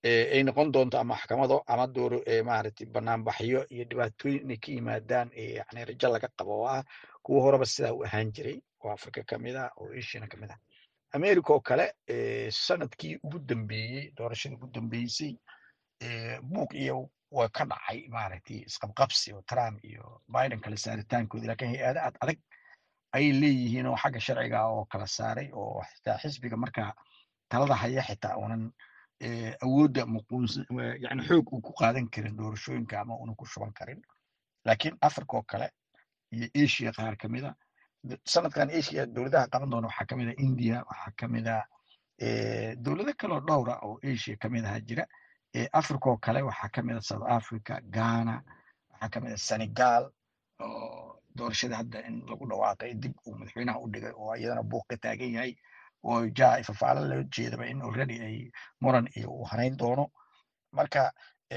Ay noqon doonto ama maxkamado ama dooro maaragtay banaanbaxyo iyo dhibaatooyin inay ka yimaadaan yani rajo laga qabo oo ah kuwa horeba sidaa u ahaan jiray oo africa ka mid ah oo asiana ka mid ah. America oo kale sannadkii ugu dambeeyey doorashadii ugu dambeysay buuq iyo waa ka dhacay maaragtay isqabqabsi oo trump iyo biden kala saaritaankooda laakiin hay'ada ad adag ayay leeyihiin oo xagga sharciga oo kala saaray oo xitaa xisbiga markaa talada haya xitaa unan awoodda muquunsa yani xoog uu ku qaadan karin doorashooyinka ama unan ku shuban karin lakiin africa oo kale iyo asia qaar kamida sanadkan asia dowladaha qaban doona waxaa ka mid a india waxaa ka mid a dowlado kaloo dhowra oo asia ka mid aha jira africa oo kale waxaa ka mid a south africa ghana waxaa ka mid a senegal oo doorashada hadda in lagu dhawaaqay dib uu madaxweynaha u dhigay oo iyadana buuq ka taagan yahay oo ja fafaalo loo jeedaba in already ay muran iyo uu harayn doono. Marka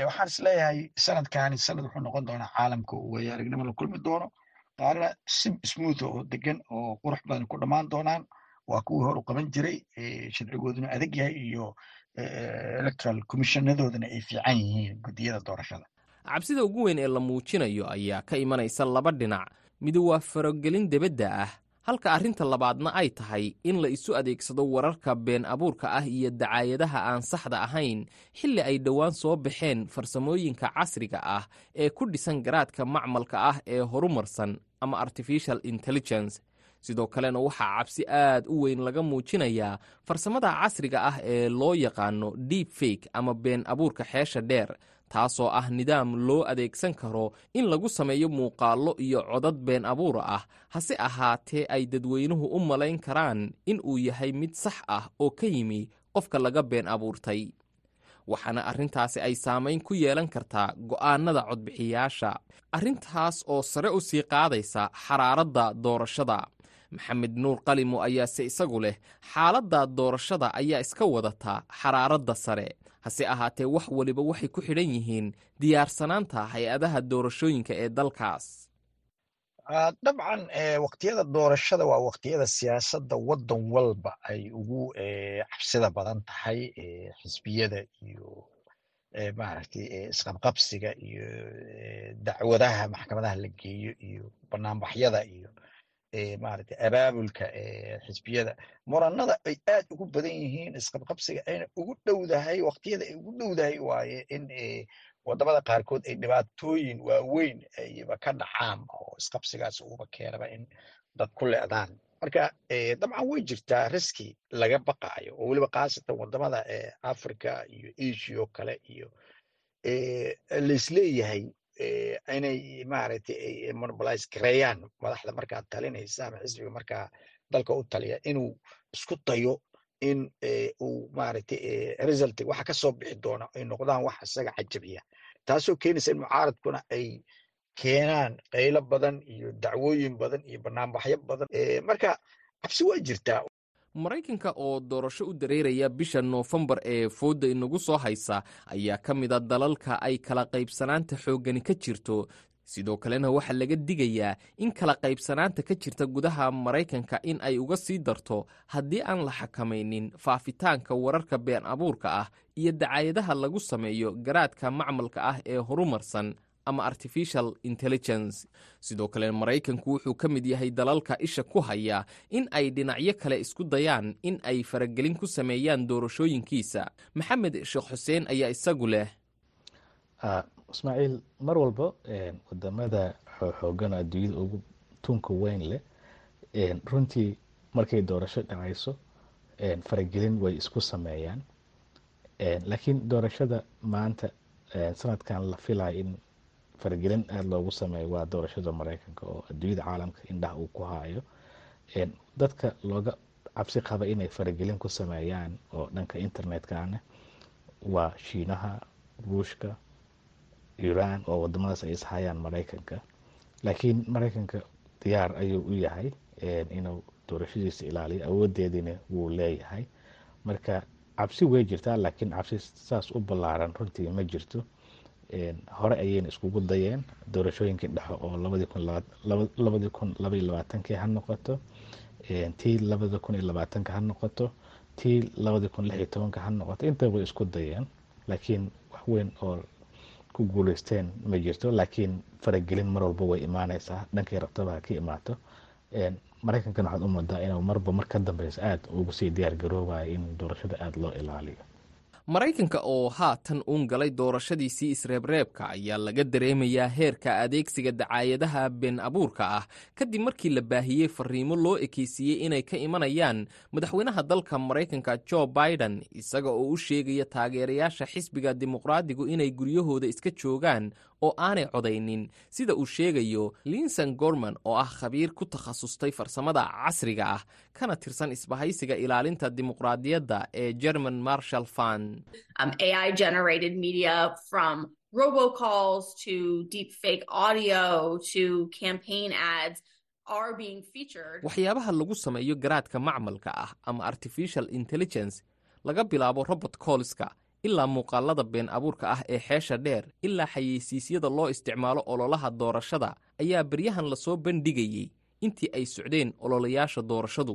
waxaan is leeyahay sanadkani sanad wuxuu noqon doonaa caalamka weeye aragnimo la kulmi doono. Qaarna si smooth oo degan oo qurux badan ku dhammaan doonaan. Waa kuwii hor u qaban jiray sharcigooduna adag yahay iyo electoral commissionadoodana ay fiican yihiin guddiyada doorashada. Cabsida ugu weyn ee la muujinayo ayaa ka imanaysa laba dhinac. Mid waa farogelin debadda ah halka arrinta labaadna ay tahay in la isu adeegsado wararka been abuurka ah iyo dacaayadaha aan saxda ahayn xilli ay dhowaan soo baxeen farsamooyinka casriga ah ee ku dhisan garaadka macmalka ah ee horumarsan ama artificial intelligence sidoo kalena waxaa cabsi aad u weyn laga muujinayaa farsamada casriga ah ee loo yaqaano deep fake ama been abuurka xeesha dheer taasoo ah nidaam loo adeegsan karo in lagu sameeyo muuqaallo iyo codad been abuura ah hase ahaatee ay dadweynuhu u malayn karaan in uu yahay mid sax ah oo ka yimi qofka laga been abuurtay. Waxaana arrintaasi ay saamayn ku yeelan kartaa go'aanada codbixiyaasha arrintaas oo sare u sii qaadaysa xaraaradda doorashada maxamed nuur qalimo ayaase isagu leh xaaladda doorashada ayaa iska wadata xaraaradda sare. Hase ahaatee wax waliba waxay ku xidhan yihiin diyaarsanaanta hay'adaha doorashooyinka ee dalkaas. Dabcan waqtiyada doorashada waa waqtiyada siyaasadda waddan walba ay ugu cabsida badan tahay xisbiyada iyo maaragtay isqabqabsiga iyo dacwadaha maxkamadaha la geeyo iyo banaanbaxyada iyo maaragtay abaabulka xisbiyada. Muranada ay aad ugu badan yihiin isqabqabsiga ayna ugu dhowdahay waqtiyada ay ugu dhowdahay waaye in waddamada qaarkood ay dhibaatooyin waaweyn ayba ka dhacaan oo isqabsigaas uuba keenaba in dad ku le'daan. Marka dabcan way jirtaa riski laga baqaayo oo weliba khaasatan waddamada africa iyo asia oo kale iyo laisleeyahay inay maaragtay monopolize gareeyaan madaxda markaa talinaysa ama xisbiga markaa dalka u taliya inuu isku dayo in uu maaragtay result waxa ka soo bixi doona ay noqdaan wax isaga cajabiya. Taasoo keenaysa in mucaaradkuna ay keenaan qaylo badan iyo dacwooyin badan iyo banaanbaxyo badan. Marka cabsi waa jirtaa maraykanka oo doorasho u dareeraya bisha noofembar ee foodda inagu soo haysa ayaa ka mid a dalalka ay kala qaybsanaanta xooggani ka jirto. Sidoo kalena waxaa laga digayaa in kala qaybsanaanta ka jirta gudaha maraykanka in ay uga sii darto haddii aan la xakamaynin faafitaanka wararka been abuurka ah iyo dacaayadaha lagu sameeyo garaadka macmalka ah ee horumarsan ama artificial intelligence. Sidoo kale maraykanku wuxuu ka mid yahay dalalka isha ku haya in ay dhinacyo kale isku dayaan in ay faragelin ku sameeyaan doorashooyinkiisa. Maxamed sheekh xuseen ayaa isagu leh. Ismaaciil mar walba waddamada xoogan adduunyada ugu tunka weyn leh runtii markay doorasho dhacayso faragelin way isku sameeyaan. Laakiin doorashada maanta sanadkan la filaya in faragelin aada loogu sameeyo waa doorashada mareykanka oo adduunyada caalamka indhaha uu ku haayo. Dadka looga cabsi qaba inay faragelin ku sameeyaan oo dhanka internetkana waa shiinaha ruushka iran oo wadamadaas ay ishayaan mareykanka laakiin mareykanka diyaar ayuu u yahay inuu doorashadiisa ilaaliyo awoodeediina wuu leeyahay. Marka cabsi way jirtaa laakiin cabsi saas u ballaaran runtii ma jirto hore ayayna iskugu dayeen doorashooyinkii dhexe oo labadii kun labaiyo labaatankii ha noqoto. Tii labada kun iyo labaatanka ha noqoto. Tii labadii kun lix iyo tobanka ha noqoto. Intaba way isku dayeen laakiin wax weyn oo ku guuleysteen ma jirto. Laakiin faragelin mar walba way imaaneysaa dhankay rabtaba ka imaato. Mareykankan waxaad u moodaa inuu marba mar ka dambeysa aada ugu sii diyaar garoobayo in doorashada aada loo ilaaliyo maraykanka oo haatan uun galay doorashadiisii isreebreebka ayaa laga dareemayaa heerka adeegsiga dacaayadaha been abuurka ah. Kadib markii la baahiyey fariimo loo ekeysiiyey inay ka imanayaan madaxweynaha dalka maraykanka jo biden isaga oo u sheegaya taageerayaasha xisbiga dimuqraadigu inay guryahooda iska joogaan oo aanay codaynin sida uu sheegayo linson gorman oo ah khabiir ku takhasustay farsamada casriga ah kana tirsan isbahaysiga ilaalinta dimuqraadiyadda ee german marshall fund. Robocalls to deep fake audio to campaign ads are being featured. Waxyaabaha lagu sameeyo garaadka macmalka ah ama artificial intelligence laga bilaabo robot colska ilaa muuqaalada been abuurka ah ee xeesha dheer ilaa xayeysiisyada loo isticmaalo ololaha doorashada ayaa beryahan la soo bandhigayey intii ay socdeen ololayaasha doorashadu.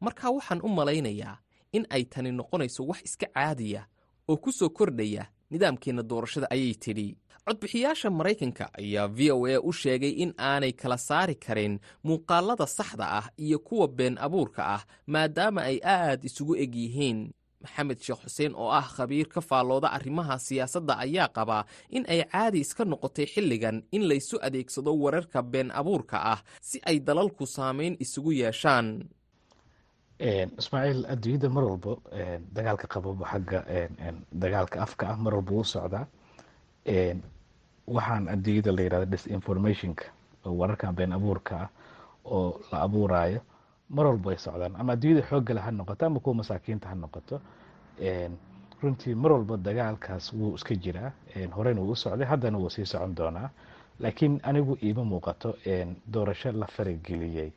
Marka waxaan u malaynayaa in ay tani noqonayso wax iska caadiya oo ku soo kordhaya nidaamkeenna doorashada ayay tidhi. Codbixiyaasha maraykanka ayaa v o a u sheegay in aanay kala saari karin muuqaalada saxda ah iyo kuwa been abuurka ah maadaama ay aad isugu eg yihiin maxamed sheekh xuseen oo ah khabiir ka faallooda arrimaha siyaasadda ayaa qabaa in ay caadi iska noqotay xilligan in laysu adeegsado wararka been abuurka ah si ay dalalku saamayn isugu yeeshaan. Ismaaciil adduunyada mar walba dagaalka qababo xagga dagaalka afka ah mar walba u socdaa. Waxaan adduunyada la yirahda disinformationka oo wararkan been abuurka ah oo la abuurayo mar walba ay socdaan. Ama adduunyada xooggale ha noqoto ama kuwa masaakiinta ha noqoto runtii mar walba dagaalkaas wuu iska jiraa. Horeyna wuu u socday haddana wuu sii socon doonaa. Laakiin anigu iima muuqato doorasho la farageliyey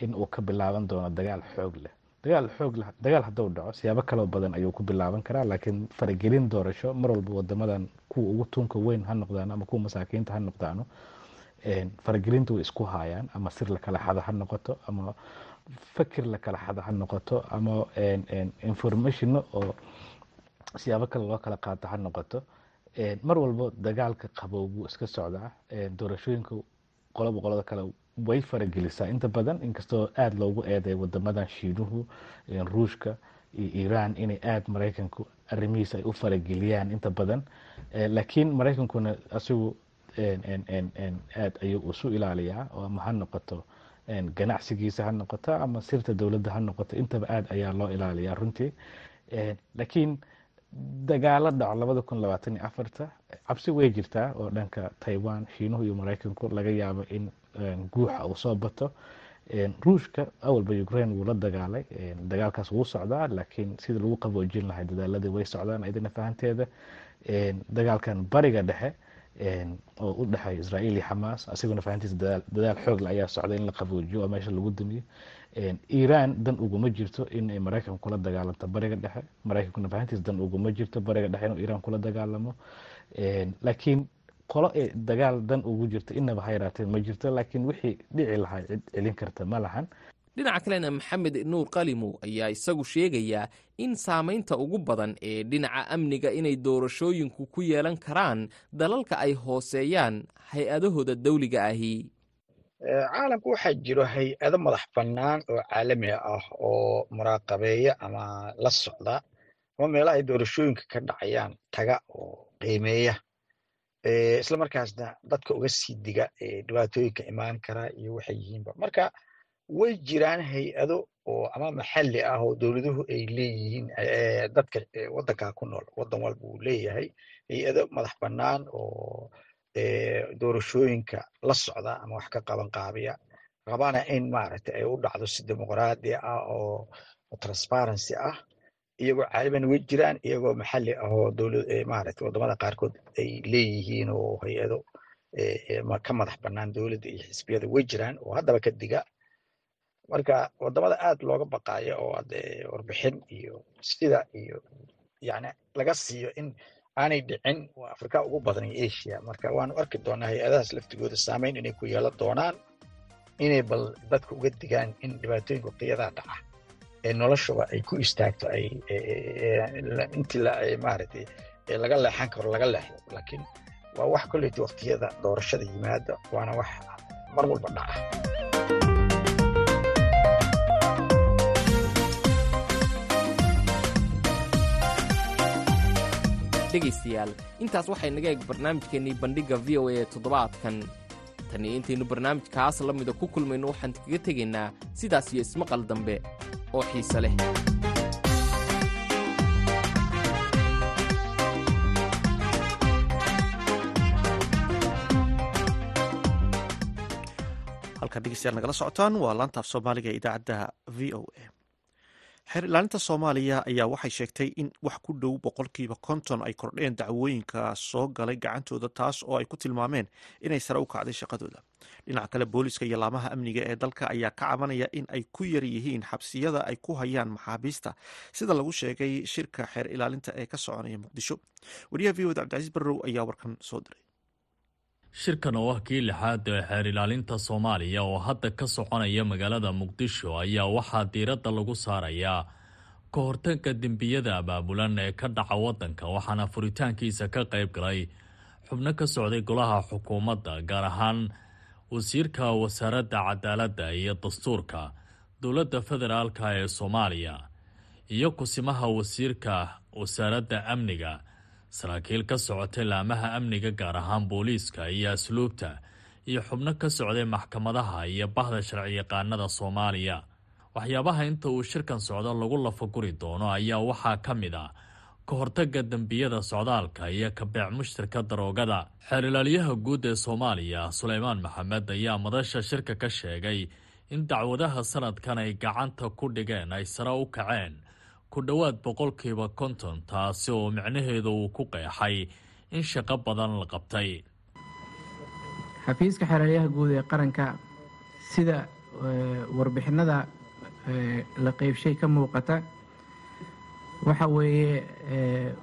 in uu ka bilaaban doono dagaal xoog leh. Dagaal xoog leh dagaal hadduu dhaco siyaabo kaloo badan ayuu ku bilaaban karaa laakiin faragelin doorasho mar walba wadamadan kuwa ugu tuunka weyn ha noqdaan ama kuwa masaakiinta ha noqdaano faragelinta way isku haayaan ama sir la xado ha noqoto ama fakir la kala ha noqoto ama informationo oo siyaabo kale loo kala qaato ha noqoto. Mar walba dagaalka qabow buu iska socdaa doorashooyinka qoloba qolada kale way faragelisaa inta badan inkastoo aada loogu eeday wadamadan shiinuhu ruushka iyo iran inay aada maraykanku arrimihiisa ay u farageliyaan inta badan. Laakiin maraykankuna asigu aada ayuu isu ilaaliyaa oo ama ha noqoto ganacsigiisa ha noqoto ama sirta dowladda ha noqoto intaba aada ayaa loo ilaaliyaa runtii. Laakiin dagaalo dhaco labada kun labaatan iyo afarta cabsi way jirtaa oo dhanka taiwan shiinuhu iyo maraykanku laga yaabo in guuxa uu soo bato. Ruushka awalba ukraine wuu la dagaalay. Dagaalkaas wuu socdaa laakiin sida lagu qaboojin lahay dadaaladii way socdaan idina fahanteeda. Dagaalkan bariga dhexe oo u dhexeeya israa'iil iyo xamaas asiguna fahantiisa dadaal xoogle ayaa socday in la qaboojiyo oo meesha lagu damiyo. Iran dan uguma jirto in ay maraykan kula dagaalanto bariga dhexe. Maraykankuna fahantiisa dan uguma jirto bariga dhexe inuu iran kula dagaalamo. Laakiin qolo ee dagaal dan ugu jirto inaba ha yaraatee ma jirto laakiin wixii dhici lahaa cid celin karta ma lahan dhinaca kalena maxamed nuur qalimow ayaa isagu sheegayaa in saamaynta ugu badan ee dhinaca amniga inay doorashooyinku ku yeelan karaan dalalka ay hooseeyaan hay'adahooda dawliga ahi. Caalamka waxaa jiro hay'ado madax bannaan oo caalami ah oo muraaqabeeya ama la socda ama meelaha ay doorashooyinka ka dhacayaan taga oo qiimeeya. Isla dadka uga sii diga dhibaatooyinka imaan kara iyo waxay yihiinba. Marka way jiraan hay'ado oo ama maxalli ah oo dowladuhu ay leeyihiin dadka waddankaa ku nool waddan walba uu leeyahay hay'ado madax bannaan oo doorashooyinka la socda ama wax ka qaban qaabiya rabana in maaragtay ay u dhacdo si dimuqraadi ah oo transparency ah iyagoo caaliban way jiraan iyagoo maxalli ah oo maaragtay waddamada qaarkood ay leeyihiin oo hay'ado ka madax bannaan dowladda iyo xisbiyada way jiraan oo haddaba ka diga marka waddamada aad looga baqaayo oo ade warbixin iyo sida iyo yani laga siiyo in aanay dhicin waa afrika ugu badan iyo asia. Marka waanu arki doonaa hay'adahaas laftigooda saameyn inay ku yeelan doonaan inay bal dadka uga digaan in dhibaatooyinka waqtiyadaa dhaca ee noloshaba ay ku istaagto ay intii maaragtay laga leexan karo laga leexdo. Laakiin waa wax kolleyta waqtiyada doorashada yimaada waana wax mar walba dhaca dhegaystayaal. Intaas waxay naga eeg barnaamijkeennii bandhigga v o a ee toddobaadkan. Tan iyo intaynu barnaamijkaas la mida ku kulmayno waxaan kaga tegaynaa sidaas iyo ismaqal dambe oo xiise leh. Halkaan dhegeystayaal nagala socotaan waa laantaaf soomaaliga ee idaacadda v o a xeer ilaalinta soomaaliya ayaa waxay sheegtay in wax ku dhow boqolkiiba konton ay kordheen dacwooyinka soo galay gacantooda taas oo ay ku tilmaameen inay sare u kacday shaqadooda. Dhinaca kale booliska iyo laamaha amniga ee dalka ayaa ka cabanaya in ay ku yar yihiin xabsiyada ay ku hayaan maxaabiista. Sida lagu sheegay shirka xeer ilaalinta ee ka soconaya muqdisho. Wariyaha v oda cabdicasiis barrow ayaa warkan soo diray shirkan oo ah kii lixaad ee xeer ilaalinta soomaaliya oo hadda ka soconaya magaalada muqdisho ayaa waxaa diiradda lagu saarayaa ka hortagga dembiyada abaabulan ee ka dhaca waddanka waxaana furitaankiisa ka qayb galay xubno ka socday golaha xukuumadda gaar ahaan wasiirka wasaaradda cadaaladda iyo dastuurka dowladda federaalka ee soomaaliya iyo kusimaha wasiirka wasaaradda amniga saraakiil ka socotay laamaha amniga gaar ahaan booliiska iyo asluubta iyo xubno ka socday maxkamadaha iyo bahda sharciyaqaanada soomaaliya. Waxyaabaha inta uu shirkan socdo lagu lafaguri doono ayaa waxaa ka mid ah ka hortagga dembiyada socdaalka iyo kabeec mushtarka daroogada. Xeer ilaalyaha guud ee soomaaliya suleymaan maxamed ayaa madasha shirka ka sheegay in dacwadaha sanadkan ay gacanta ku dhigeen ay sare u kaceen ku dhowaad boqolkiiba konton taasi oo micnaheedu uu ku qeexay in shaqo badan la qabtay. Xafiiska xeeraryaha guud ee qaranka sida warbixinada la qeybshay ka muuqata waxa weeye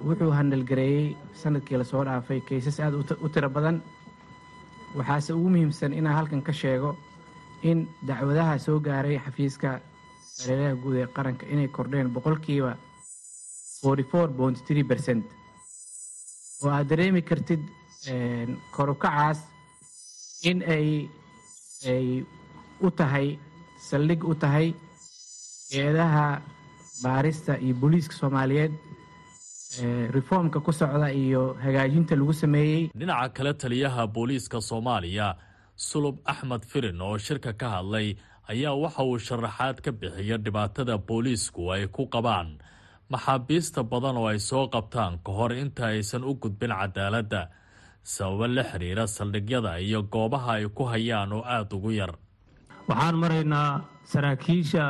wuxuu handalgareeyey sannadkii la soo dhaafay kaysas aada u tiro badan. Waxaase ugu muhiimsan inaan halkan ka sheego in dacwadaha soo gaaray xafiiska xeeraryaha guud ee qaranka inay kordheen boqolkiiba ercent oo aad dareemi kartid korukacaas in ay ay u tahay saldhig u tahay eedaha baarista iyo booliiska soomaaliyeed reformka ku socda iyo hagaajinta lagu sameeyey. Dhinaca kale taliyaha booliiska soomaaliya sulub axmed firin oo shirka ka hadlay ayaa waxa uu sharaxaad ka bixiya dhibaatada booliisku ay ku qabaan. Maxaabiista badan oo ay soo qabtaan ka hor inta aysan u gudbin cadaaladda sababo la xiriira saldhigyada iyo goobaha ay ku hayaan oo aada ugu yar. Waxaan maraynaa saraakiisha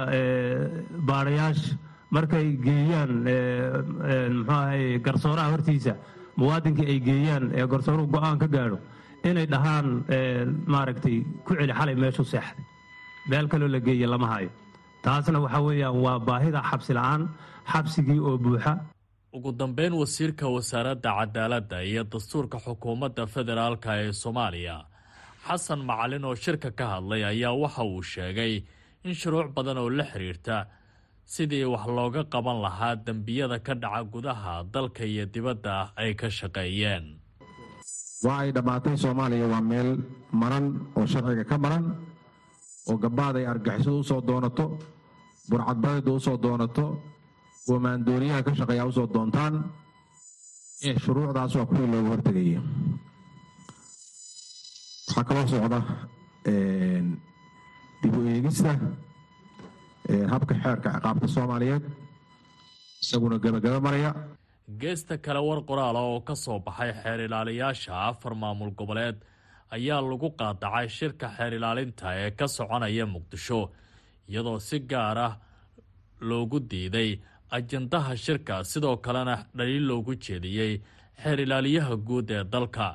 baadhayaasha markay geeyaan muxuu ahay garsooraha hortiisa muwaadinkii ay geeyaan ee garsooruhu go'aan ka gaadho inay dhahaan maaragtay ku celi xalay meeshu seexday meel kaloo la geeya lama hayo. Taasna waxa weeyaan waa baahida xabsi la'aan xabsigii oo buuxa. Ugu dambeyn wasiirka wasaaradda cadaaladda iyo dastuurka xukuumadda federaalka ee soomaaliya xasan macalin oo shirka ka hadlay ayaa waxa uu sheegay in shuruuc badan oo la xiriirta sidii wax looga qaban lahaa dembiyada ka dhaca gudaha dalka iyo dibadda ay ka shaqeeyeen. Waa ay dhammaatay soomaaliya waa meel maran oo sharciga ka maran oo gabbaad ay argixisadu u soo doonato burcadbadeedu u soo doonato oo maandooriyaha ka shaqeeya u soo doontaan shuruucdaas waa kuwii looga hortegaya waxaa kaloo socda dib u eegista habka xeerka ciqaabta soomaaliyeed isaguna gebagaba maraya. Geesta kale war qoraala oo ka soo baxay xeer ilaaliyaasha afar maamul goboleed ayaa lagu qaadacay shirka xeer ilaalinta ee ka soconaya muqdisho iyadoo si gaar ah loogu diiday ajandaha shirka. Sidoo kalena dhaliil loogu jeediyey xeer ilaaliyaha guud ee dalka.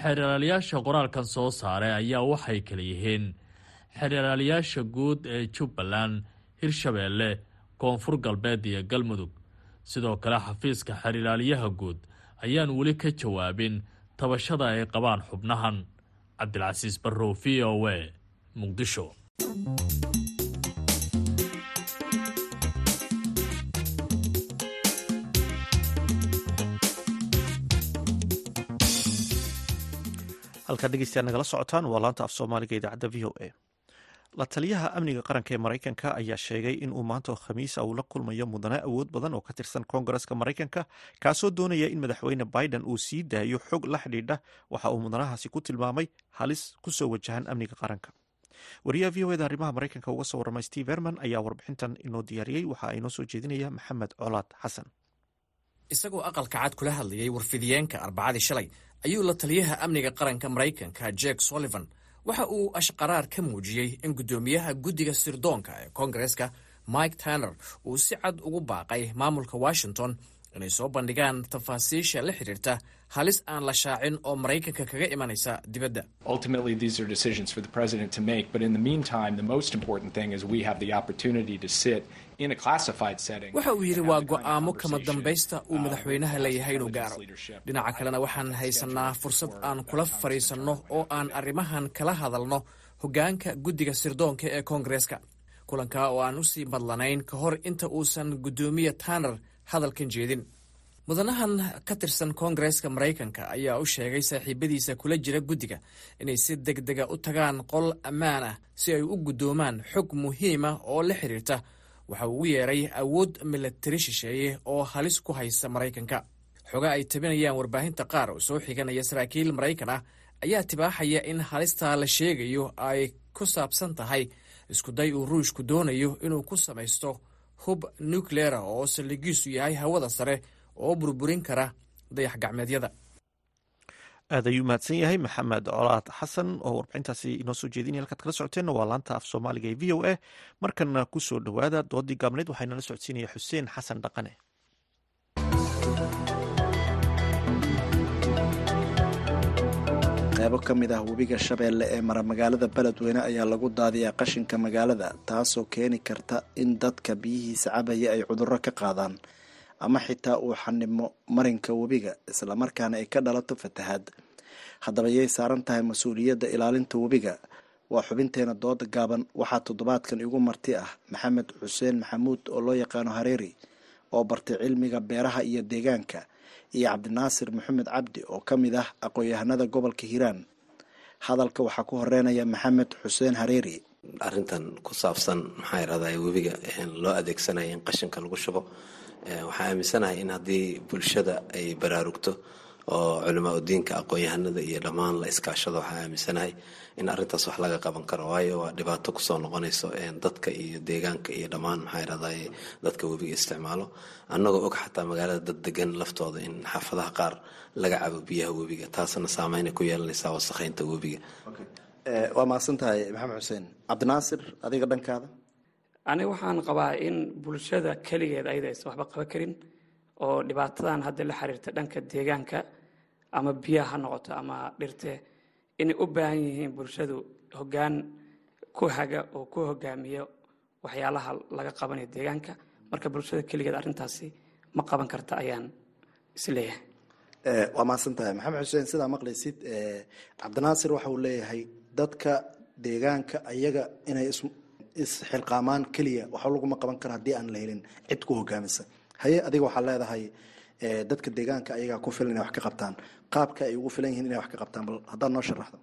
Xeer ilaaliyaasha qoraalkan soo saaray ayaa waxay kala yihiin xeer ilaaliyaasha guud ee jubbaland hirshabeelle koonfur galbeed iyo galmudug. Sidoo kale xafiiska xeer ilaaliyaha guud ayaan weli ka jawaabin tabashada ay qabaan xubnahan. Cabdilcasiis barrow v o a muqdisho. Halkaa dhegeystayaal nagala socotaan waa laanta af soomaaliga idaacadda v o a la taliyaha amniga qaranka ee maraykanka ayaa sheegay in uu maanta oo khamiisa uu la kulmayo mudane awood badan oo ka tirsan koongareska maraykanka kaasoo doonaya in madaxweyne biden uu sii daayo xog la xidhiidha waxa uu mudanahaasi ku tilmaamay halis ku soo wajahan amniga qaranka. Wariyaha v o eda arrimaha maraykanka uga soo warramay steve herman ayaa warbixintan inoo diyaariyey waxa inoo soo jeedinaya maxamed colaad xasan isagoo aqalka cad kula hadlayay warfidiyeenka arbacadii shalay ayuu la taliyaha amniga qaranka maraykanka jek sullivan waxa uu ashqaraar ka muujiyey in guddoomiyaha guddiga sirdoonka ee koongareska mike tanner uu si cad ugu baaqay maamulka washington inay soo bandhigaan tafaasiisha la xidhiirta halis aan la shaacin oo maraykanka kaga imanaysa dibadda. Waxa uu yidhi waa go'aamo kama dambaysta uu madaxweynaha leeyahay inuu gaaro. dhinaca kalena waxaan haysannaa fursad aan kula fadhiisanno oo aan arrimahan kala hadalno hoggaanka guddiga sirdoonka ee koongareska kulanka oo aan u sii madlanayn ka hor inta uusan guddoomiye tanner hadalkan jeedin. Mudanahan ka tirsan koongareska maraykanka ayaa u sheegay saaxiibadiisa kula jira guddiga inay si deg dega u tagaan qol ammaan ah si ay u guddoomaan xog muhiima oo la xidhiirta waxa uu u yeeray awood milatari shisheeye oo halis ku haysa maraykanka. Xoga ay tabinayaan warbaahinta qaar oo soo xiganaya saraakiil maraykan ah ayaa tibaaxaya in halistaa la sheegayo ay ku saabsan tahay. Iskuday uu ruushku doonayo inuu ku samaysto hub nucleera oo saldhigiisu yahay hawada sare oo burburin kara dayax gacmeedyada. Aad ayuu mahadsan yahay maxamed colaad xasan oo warbixintaasi inoo soo jeedinaya halkaad kala socoteenna waa laanta af soomaaliga ee v o a. Markana ku soo dhowaada doodii gaabneed waxaa inala socodsiinaya xuseen xasan dhaqane qaybo ka mid ah webiga shabeelle ee mara magaalada beledweyne ayaa lagu daadiyaa qashinka magaalada taasoo keeni karta in dadka biyihiisa cabaya ay cudurro ka qaadaan ama xitaa uu xanimo marinka webiga islamarkaana ay ka dhalato fatahaad. Haddaba yay saaran tahay mas'uuliyadda ilaalinta webiga. Waa xubinteena dooda gaaban waxaa toddobaadkan igu marti ah maxamed xuseen maxamuud oo loo yaqaano hareeri oo bartay cilmiga beeraha iyo deegaanka iyo cabdinaasir maxamed cabdi oo ka mid ah aqoon-yahanada gobolka hiiraan. Hadalka waxaa ku horeynaya maxamed xuseen hareeri arrintan ku saabsan maxaa yidhahdaa webiga loo adeegsanaya in qashinka lagu shubo waxaa aaminsanahay in haddii bulshada ay baraarugto oo culimaa udiinka aqoon-yahanada iyo dhammaan la iskaashado waxaa aaminsanahay in arrintaas wax laga qaban karo. Waayo waa dhibaato ku soo noqonayso dadka iyo deegaanka iyo dhammaan maxaa yidhahdaa dadka webiga isticmaalo. Annagoo og xataa magaalada dad degan laftooda in xaafadaha qaar laga cabo biyaha webiga taasna saameynay ku yeelanaysaa wasakheynta webiga. Waa mahadsan tahay maxamed xuseen. Cabdinaasir adiga dhankaada? Aniga waxaan qabaa in bulshada keligeed ayada aysan waxba qaban karin oo dhibaatadan hadda la xiriirta dhanka deegaanka ama biyaha ha noqoto ama dhirte inay u baahan yihiin bulshadu hoggaan ku haga oo ku hogaamiyo waxyaalaha laga qabanayo deegaanka. Marka bulshada keligeed arrintaasi ma qaban karta ayaan is leeyahay waa mahadsan tahay maxamed xuseen sidaa maqlaysid cabdinaasir waxa uu leeyahay dadka deegaanka ayaga inay isxilqaamaan keliya waxba laguma qaban karo haddii aan la helin cid ku hogaamisa. Haye adiga waxaa leedahay dadka deegaanka ayagaa ku filan inay wax ka qabtaan qaabka ay ugu filan yihiin inay wax ka qabtaan bal haddaad noo sharaxdo.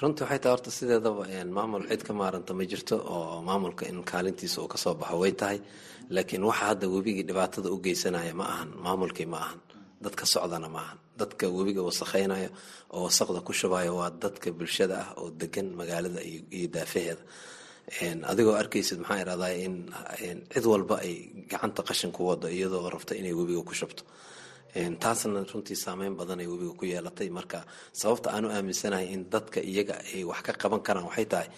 Runtii waxay tahay horta sideedaba maamul cid ka maaranta ma jirto oo maamulka in kaalintiisa uu ka soo baxo way tahay. Laakiin waxa hadda webigii dhibaatada u geysanaya ma ahan maamulkii ma ahan dadka socdana ma ahan. Dadka webiga wasakheynaya oo wasaqda ku shubaya waa dadka bulshada ah oo degan magaalada iyo daafaheeda adigoo arkaysid maxaa irahdaa in cid walba ay gacanta qashin ku wado iyadoo rabta inay webiga ku shubto taasna runtii saameyn badan ay webiga ku yeelatay. Marka sababta aan u aaminsanahay in dadka iyaga ay wax ka qaban karaan waxay tahay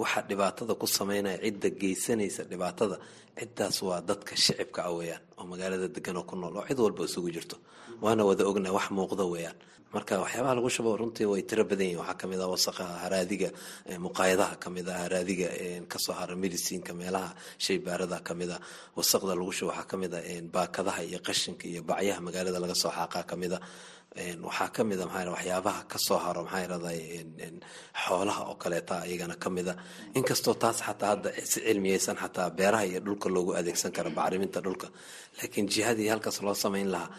waxa dhibaatada ku sameynaya cidda geysanaysa dhibaatada. Ciddaas waa dadka shicibka ah weeyaan oo magaalada degan oo ku nool oo cid walba isugu jirto. Waana wada ogna wax muuqda weeyaan. Marka waxyaabaha lagu shubo runtii way tiro badan yihiin waxaa ka mid ah wasaqaha haraadiga muqaayadaha ka mid ah haraadiga ka soo hara medicinka meelaha shaybaarada ka mid ah wasaqda lagu shubo waxaa ka mid ah baakadaha iyo qashinka iyo bacyaha magaalada laga soo xaaqaa ka mid a waxaa ka mid a maxaa waxyaabaha ka soo haro maxaa irahday xoolaha oo kaleeta iyagana ka mid a. Inkastoo taas xataa hadda si cilmiyeysan xataa beeraha iyo dhulka loogu adeegsan karo bacriminta dhulka. Laakiin jihadii halkaas loo samayn lahaa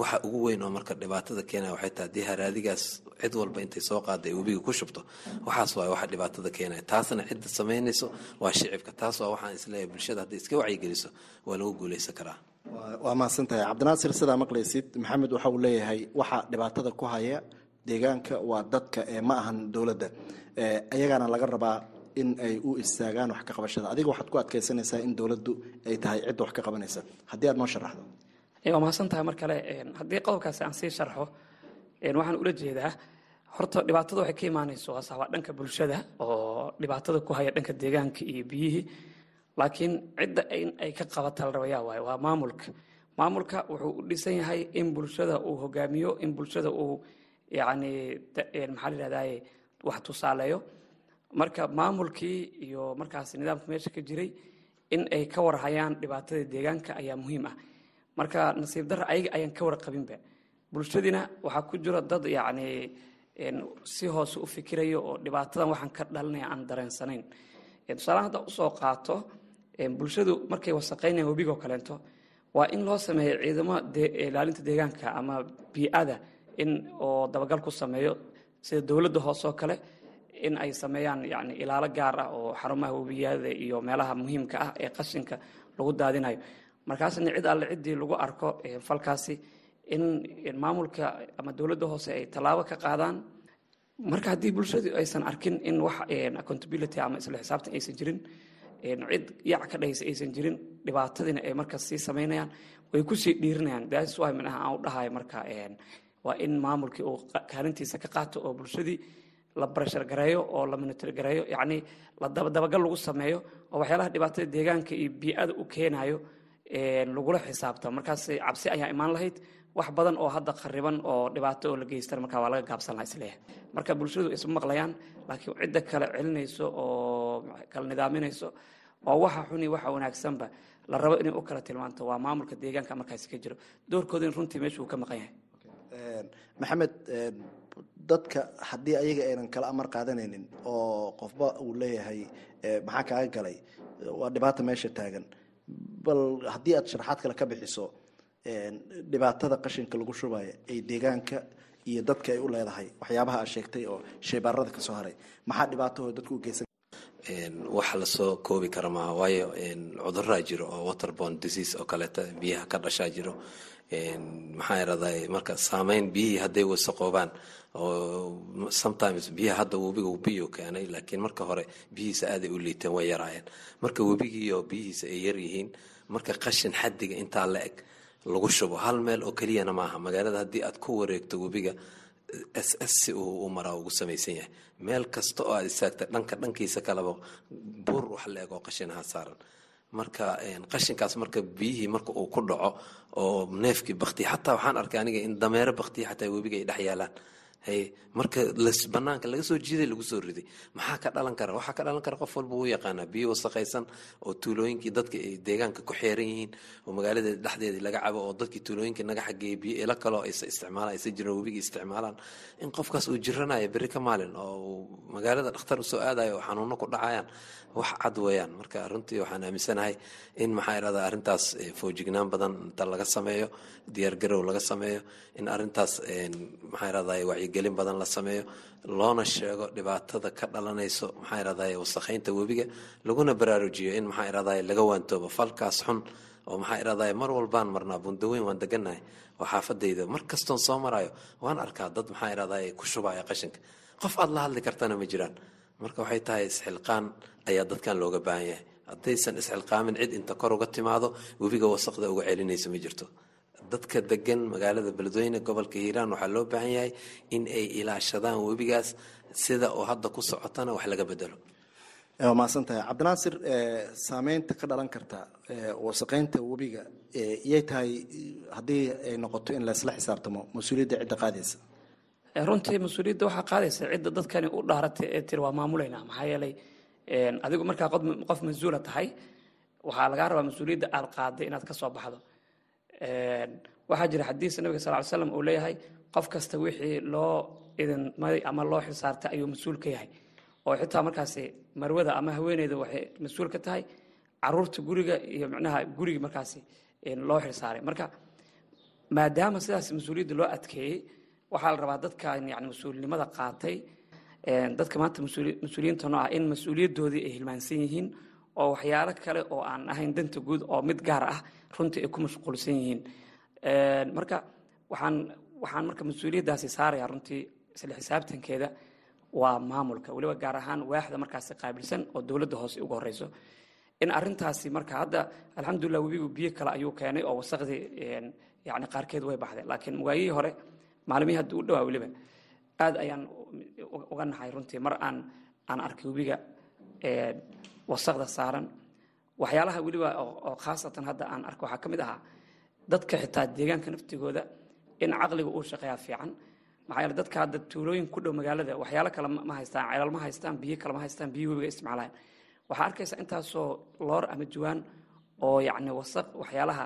waxa ugu weyn oo marka dhibaatada keenaya waxay tahay haddii haraadigaas cid walba intay soo qaada webiga ku shubto waxaas waay waxa dhibaatada keenaya. Taasna cidda samaynayso waa shicibka taas waa waxaan is leeyahay bulshada hadday iska wacyigeliso waa lagu guuleysan karaa waa mahadsantahay cabdinaasir sidaa maqlaysid maxamed waxa uu leeyahay waxa dhibaatada ku haya deegaanka waa dadka ee ma ahan dowladda. Ayagaana laga rabaa in ay u istaagaan wax ka qabashada. Adiga waxaad ku adkaysanaysaa in dowladdu ay tahay cidda wax ka qabanaysa. Haddii aad noo sharaxdo. Waa mahadsan tahay mar kale haddii qodobkaasi aan sii sharxo waxaan ula jeedaa horta dhibaatada waxay ka imaanayso waa dhanka bulshada oo dhibaatada ku haya dhanka deegaanka iyo biyihii laakiin cidda ay ka qabata la rabayaa waaye waa maamulka. Maamulka wuxuu u dhisan yahay in bulshada uu hogaamiyo in bulshada uu yacni maxaa la yidhahdaye wax tusaaleeyo. Marka maamulkii iyo markaas nidaamka meesha ka jiray in ay ka warhayaan dhibaatada deegaanka ayaa muhiim ah. Marka nasiib darra ayaga ayaan ka warqabinba. Bulshadiina waxaa ku jira dad yacni si hoose u fikirayo oo dhibaatadan waxaan ka dhalinaya aan dareensanayn tusaalahan hadda u soo qaato bulshadu markay wasaqaynayaan webigoo kaleento waa in loo sameeyo ciidamo ilaalinta deegaanka ama bii-ada in oo dabagal ku sameeyo sida dowladda hoose oo kale in ay sameeyaan yani ilaalo gaar ah oo xarumaha webiyada iyo meelaha muhiimka ah ee qashinka lagu daadinayo. Markaasna cid alle ciddii lagu arko falkaasi in maamulka ama dowladda hoose ay tallaabo ka qaadaan. Marka haddii bulshadu aysan arkin in wax accountability ama isla xisaabtan aysan jirin cid yac ka dhahaysa aysan jirin. Dhibaatadiina ay markaas sii samaynayaan way ku sii dhiirinayaan that's why minaha aan u dhahayo marka waa in maamulkii uu kaalintiisa ka qaato oo bulshadii la barashar gareeyo oo la monitor gareeyo. Yacni la dabagal lagu sameeyo oo waxyaalaha dhibaatada deegaanka iyo bii-ada u keenayo lagula xisaabta. Markaas cabsi ayaa imaan lahayd wax badan oo hadda khariban oo dhibaato oo la geystan marka waa laga gaabsan laha is leeyahay. Marka bulshadu isma maqlayaan laakiin cidda kale celinayso oo kala nidaaminayso oo waxa xuni waxa wanaagsanba la rabo inay u kala tilmaanto. Waa maamulka deegaanka markaasi ka jiro. Doorkooda in runtii meesha uu ka maqan yahay. Maxamed dadka haddii ayaga aynan kala amar qaadanaynin oo qofba uu leeyahay maxaa kaaga galay? Waa dhibaata meesha taagan. Bal haddii aad sharaxaad kale ka bixiso dhibaatada qashinka lagu shubaya ee deegaanka iyo dadka ay u leedahay. Waxyaabaha aad sheegtay oo shaybaarada ka soo haray. Maxaa dhibaatahoo dadku u geysan wax la soo koobi kara maaha waayo cuduraa jiro oo waterborne disease oo kaleeta biyaha ka dhashaa jiro. Maxaa iraday marka saameyn biyihii hadday wasaqoobaan oo sometimes biyaha hadda webiga biyo keenay laakiin marka hore biyihiisa aaday u liiteen way yaraayeen. Marka webigii oo biyihiisa ay yar yihiin marka qashin xadiga intaa la eg lagu shubo hal meel oo keliyana maaha. Magaalada haddii aad ku wareegto webiga s s si uu u maraa ugu samaysan yahay. Meel kasta oo aad istaagta dhanka dhankiisa kaleba buur wax la eg oo qashinaha saaran. Marka qashinkaas marka biyihii marka uu ku dhaco oo neefkii baktiya xataa waxaan arkay aniga in dameero baktiya xataa webiga ay dhex yaalaan marka banaanka laga soo jiiday lagu soo riday. Maxaa ka dhalan kara? Waxaa ka dhalan kara qof walba uu yaqaanaa biyo wasaqaysan oo tuulooyinkii dadka deegaanka ku xeeran yihiin oo magaalada dhexdeedii laga cabo oo dadkii tuulooyinkii naga xageeyay biyo ilo kaloo aysa isticmaalaan aysa jirin webigii isticmaalaan. In qofkaas uu jiranayo berri ka maalin oo magaalada dhakhtar u soo aadayo oo xanuuno ku dhacayaan wax cad weeyaan. Marka runtii waxaan aaminsanahay in maxaa irahda arrintaas foojignaan badan inta laga sameeyo diyaargarow laga sameeyo in arrintaas maxaa irahda wacyigelin badan la sameeyo loona sheego dhibaatada ka dhalanayso maxaa irahda wasakhaynta webiga laguna baraarujiyo in maxaa irahda laga waantoobo falkaas xun oo maxaa irahda mar walbaan marnaa bundaweyn waan degannahay oo xaafadayda mar kastoon soo marayo waan arkaa dad maxaa irahda ku shubaya qashinka. Qof aad la hadli kartana ma jiraan. Marka waxay tahay isxilqaan ayaa dadkan looga baahan yahay. Haddaysan isxilqaamin cid inta kor uga timaado webiga wasaqda uga celinaysa ma jirto dadka degan magaalada beledweyne gobolka hiiraan waxaa loo baahan yahay in ay ilaashadaan webigaas sida oo hadda ku socotana wax laga bedelo waa mahadsantahay cabdinaasir saameynta ka dhalan karta wasaqeynta webiga iyay tahay haddii ay noqoto in laysla xisaabtamo mas'uuliyadda cidda qaadaysa? Runtii mas'uuliyadda waxaa qaadaysa cidda dadkani u dhaaratay ee tiri waa maamulayna maxaa yeelay adigu markaa qof mas'uula tahay waxaa lagaa rabaa mas'uuliyadda aad qaaday inaad ka soo baxdo waxaa jira xadiis nabiga sal ly slam uu leeyahay qof kasta wixii loo idinmay ama loo xilsaartay ayuu mas'uul ka yahay. Oo xitaa markaasi marwada ama haweeneyda waxay mas'uul ka tahay carruurta guriga iyo micnaha gurigi markaasi loo xilsaaray marka maadaama sidaas mas'uuliyadda loo adkeeyey waxaa la rabaa dadkan yani mas'uulnimada qaatay dadka maanta mas'uuliyiinta noo ah in mas'uuliyaddoodii ay hilmaansan yihiin oo waxyaalo kale oo aan ahayn danta guud oo mid gaar ah runtii ay ku mashquulsan yihiin. Marka waxaan waxaan marka mas'uuliyaddaasi saaraya runtii isla xisaabtankeeda. Waa maamulka weliba gaar ahaan waaxda markaasi qaabilsan oo dowladda hoose ugu horeyso. In arintaasi marka hadda alxamdulilah webigu biyo kale ayuu keenay oo wasaqdii yani qaarkeed way baxday laakiin waayihii hore maalimihii hadda u dhawaa weliba aad ayaan uga nahay runtii mar aan aan arkay webiga wasaqda saaran. Waxyaalaha weliba oo khaasatan hadda aan arko waxaa ka mid ahaa dadka xitaa deegaanka naftigooda in caqliga uu shaqeeyaa fiican. Maxaa yeele dadka hadda tuulooyin ku dhow magaalada waxyaalo kale ma haystaan ceelal ma haystaan biyo kale ma haystaan biyo webiga isticmaalaan. Waxaa arkaysa intaasoo loor ama juwaan oo yacni wasaq waxyaalaha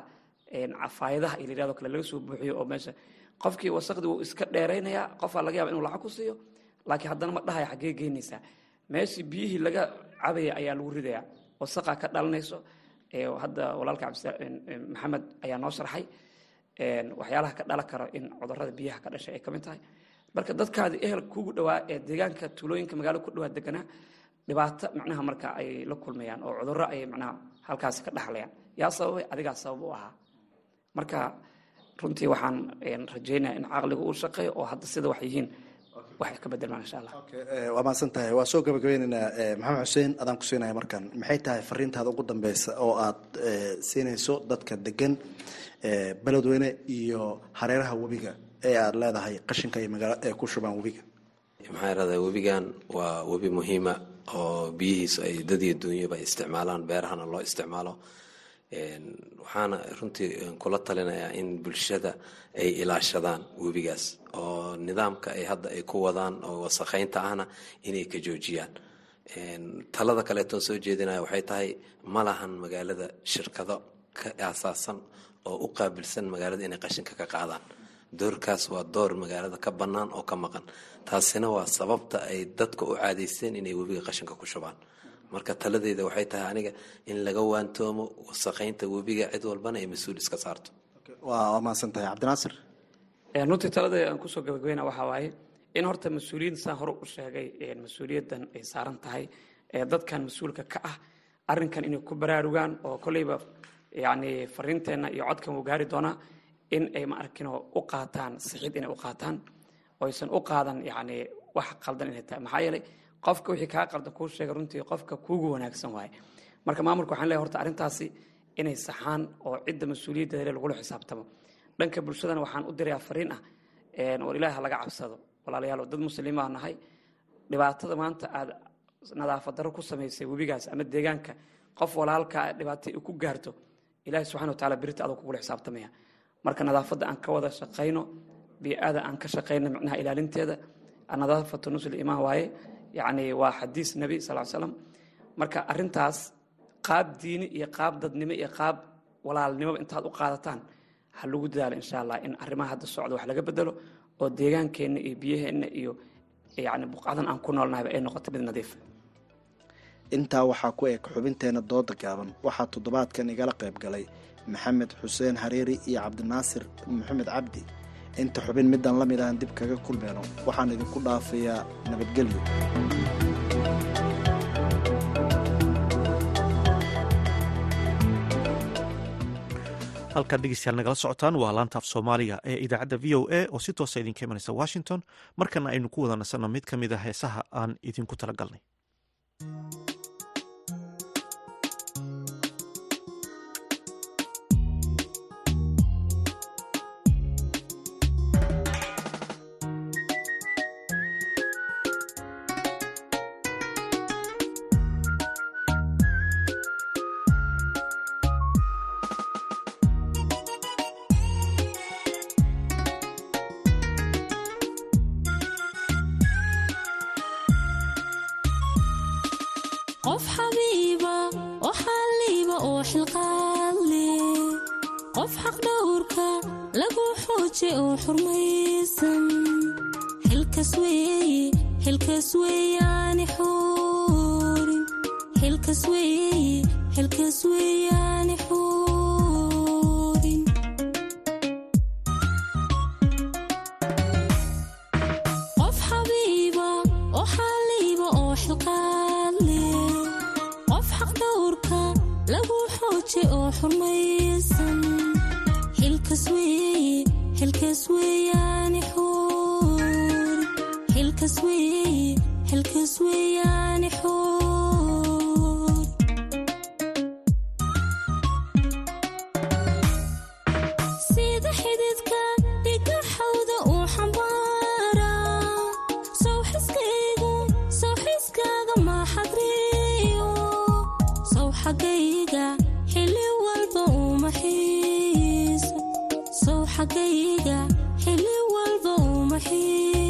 cafaayadaha iyo layidhahdo kale laga soo buuxiyo oo meesha. Qofkii wasaqdii wuu iska dheeraynayaa qofaa laga yaaba inuu lacag ku siiyo laakiin haddana ma dhahaya xaggee geynaysaa meeshii biyihii laga cabaya ayaa lagu ridayaa. Wasaqaa ka dhalanayso hadda walaalka maxamed ayaa noo sharxay waxyaalaha ka dhalan karo in cudurrada biyaha ka dhashay ay ka mid tahay. Marka dadkaadi ehel kugu dhawaa ee deegaanka tuulooyinka magaalada ku dhawaa deganaa dhibaato macnaha marka ay la kulmayaan oo cudurro ay macnaha halkaasi ka dhaxlayaan. Yaa sababay adigaa sabab u ahaa. Marka runtii waxaan rajaynayaa in caqliga uu shaqeeyo oo hadda sida wax yihiin wax ka bedelmaan insha allah. Waa mahadsan tahay waa soo gabagabeynaynaa maxamed xuseen adaan ku siinaya markan. Maxay tahay fariintaada ugu dambeysa oo aad siinayso dadka degan beledweyne iyo hareeraha webiga ee aada leedahay qashinka iyo magaala ee ku shubaan webiga? Maxaa irahdaa webigan waa webi muhiima oo biyihiisu ay dad iyo duunyaba isticmaalaan beerahana loo isticmaalo waxaana runtii kula talinayaa in bulshada ay ilaashadaan webigaas oo nidaamka ay hadda ay ku wadaan oo wasakheynta ahna inay ka joojiyaan. Talada kaleetoon soo jeedinaya waxay tahay ma lahan magaalada shirkado ka aasaasan oo u qaabilsan magaalada inay qashinka ka qaadaan. Doorkaas waa door magaalada ka bannaan oo ka maqan. Taasina waa sababta ay dadka u caadaysteen inay webiga qashinka ku shubaan marka taladeyda waxay tahay aniga in laga waantoomo wasaqeynta webiga cid walbana ay mas'uul iska saarto. Waa mahadsan tahay cabdinaasir runtii talada aan ku soo gabagabeyna waxaa waaye in horta mas'uuliyiin saan hore u sheegay mas'uuliyaddan ay saaran tahay ee dadkan mas'uulka ka ah arrinkan inay ku baraarugaan oo kolleyba yacni fariinteenna iyo codkan wuu gaari doonaa in ay ma arkinoo u qaataan sixid inay u qaataan oysan u qaadan yacni wax qaldan inay tahay. Maxaa yeelay qofka wixii kaa qaldan kuu sheega runtii qofka kuugu wanaagsan waaye. Marka maamulka waxaan leeyahay horta arrintaasi inay saxaan oo cidda mas'uuliyaddeeda lagula xisaabtamo. Dhanka bulshadana waxaan u dirayaa fariin ah ilaahi ha laga cabsado. Walaalayaal dad muslimiin baa nahay. Dhibaatada maanta aad nadaafad darro ku samaysay webigaas ama deegaanka qof walaalkaa dhibaato ay ku gaarto ilaahi subxana wataala berita adoo kugula xisaabtamaya. Marka nadaafadda aan ka wada shaqayno bii'ada aan ka shaqayno micnaha ilaalinteeda nadaafatu nusul imaan waaye yacni waa xadiis nebi sal slam marka arrintaas qaab diini iyo qaab dadnimo iyo qaab walaalnimoba intaad u qaadataan ha lagu dadaalo insha allah in arrimaha hadda socda wax laga bedelo oo deegaankeenna iyo biyaheenna iyo yani buqacdan aan ku noolnahayba ay noqoto mid nadiif. Intaa waxaa ku eg xubinteena dooda gaaban waxaa toddobaadkan igala qayb galay maxamed xuseen hareeri iyo cabdinaasir maxamed cabdi inta xubin midaan la mid ahan dib kaga kulmeyno waxaan idinku dhaafayaa nabadgelyo. Halkaad dhegeystayaal nagala socotaan waa laantaaf soomaaliga ee idaacadda v o a oo si toosa idinka imanaysa washington. Markana aynu ku wada nasanno mid ka mid a heesaha aan idinku tala galnay xagayga xilli walba u maxiy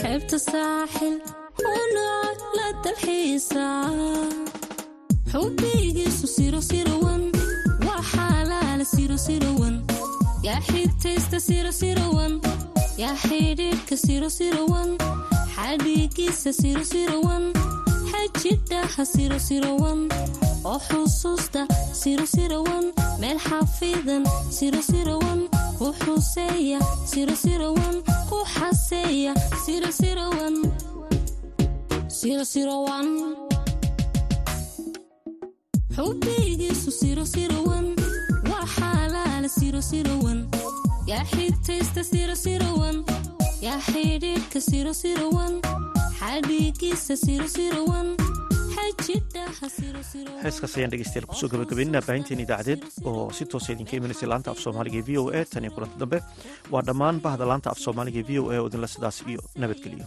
xeebta saaxil. U nool la dalxiisa. Xubbigiisu sirosirawan waa xalaala sirosirawan yaa xigtaysta sirosirawan yaa xidhiidhka sirosirawan xadhiigiisa sirosirawan xajidhaha sirosirawan oo xusuusta sirosirowan meel xafidan sirosirawan ku xuseeya sirosirawan ku xaseeya sirosirawan sirosirawan xubaygiisu sirosirawan waa xalaala sirosirawan yaa xigtaysta sirosirowan yaa xidhiidhka sirosirowan heeskaas ayaan dhegeystayaal ku soo gabagabeynina baahinteen idaacadeed oo si toosa idinka imanaysa laanta af soomaaliga e v o a tan iyo kulanti dambe. Waa dhammaan bahda laanta af soomaaliga e v o a oo idinla sidaas iyo nabadgeliyo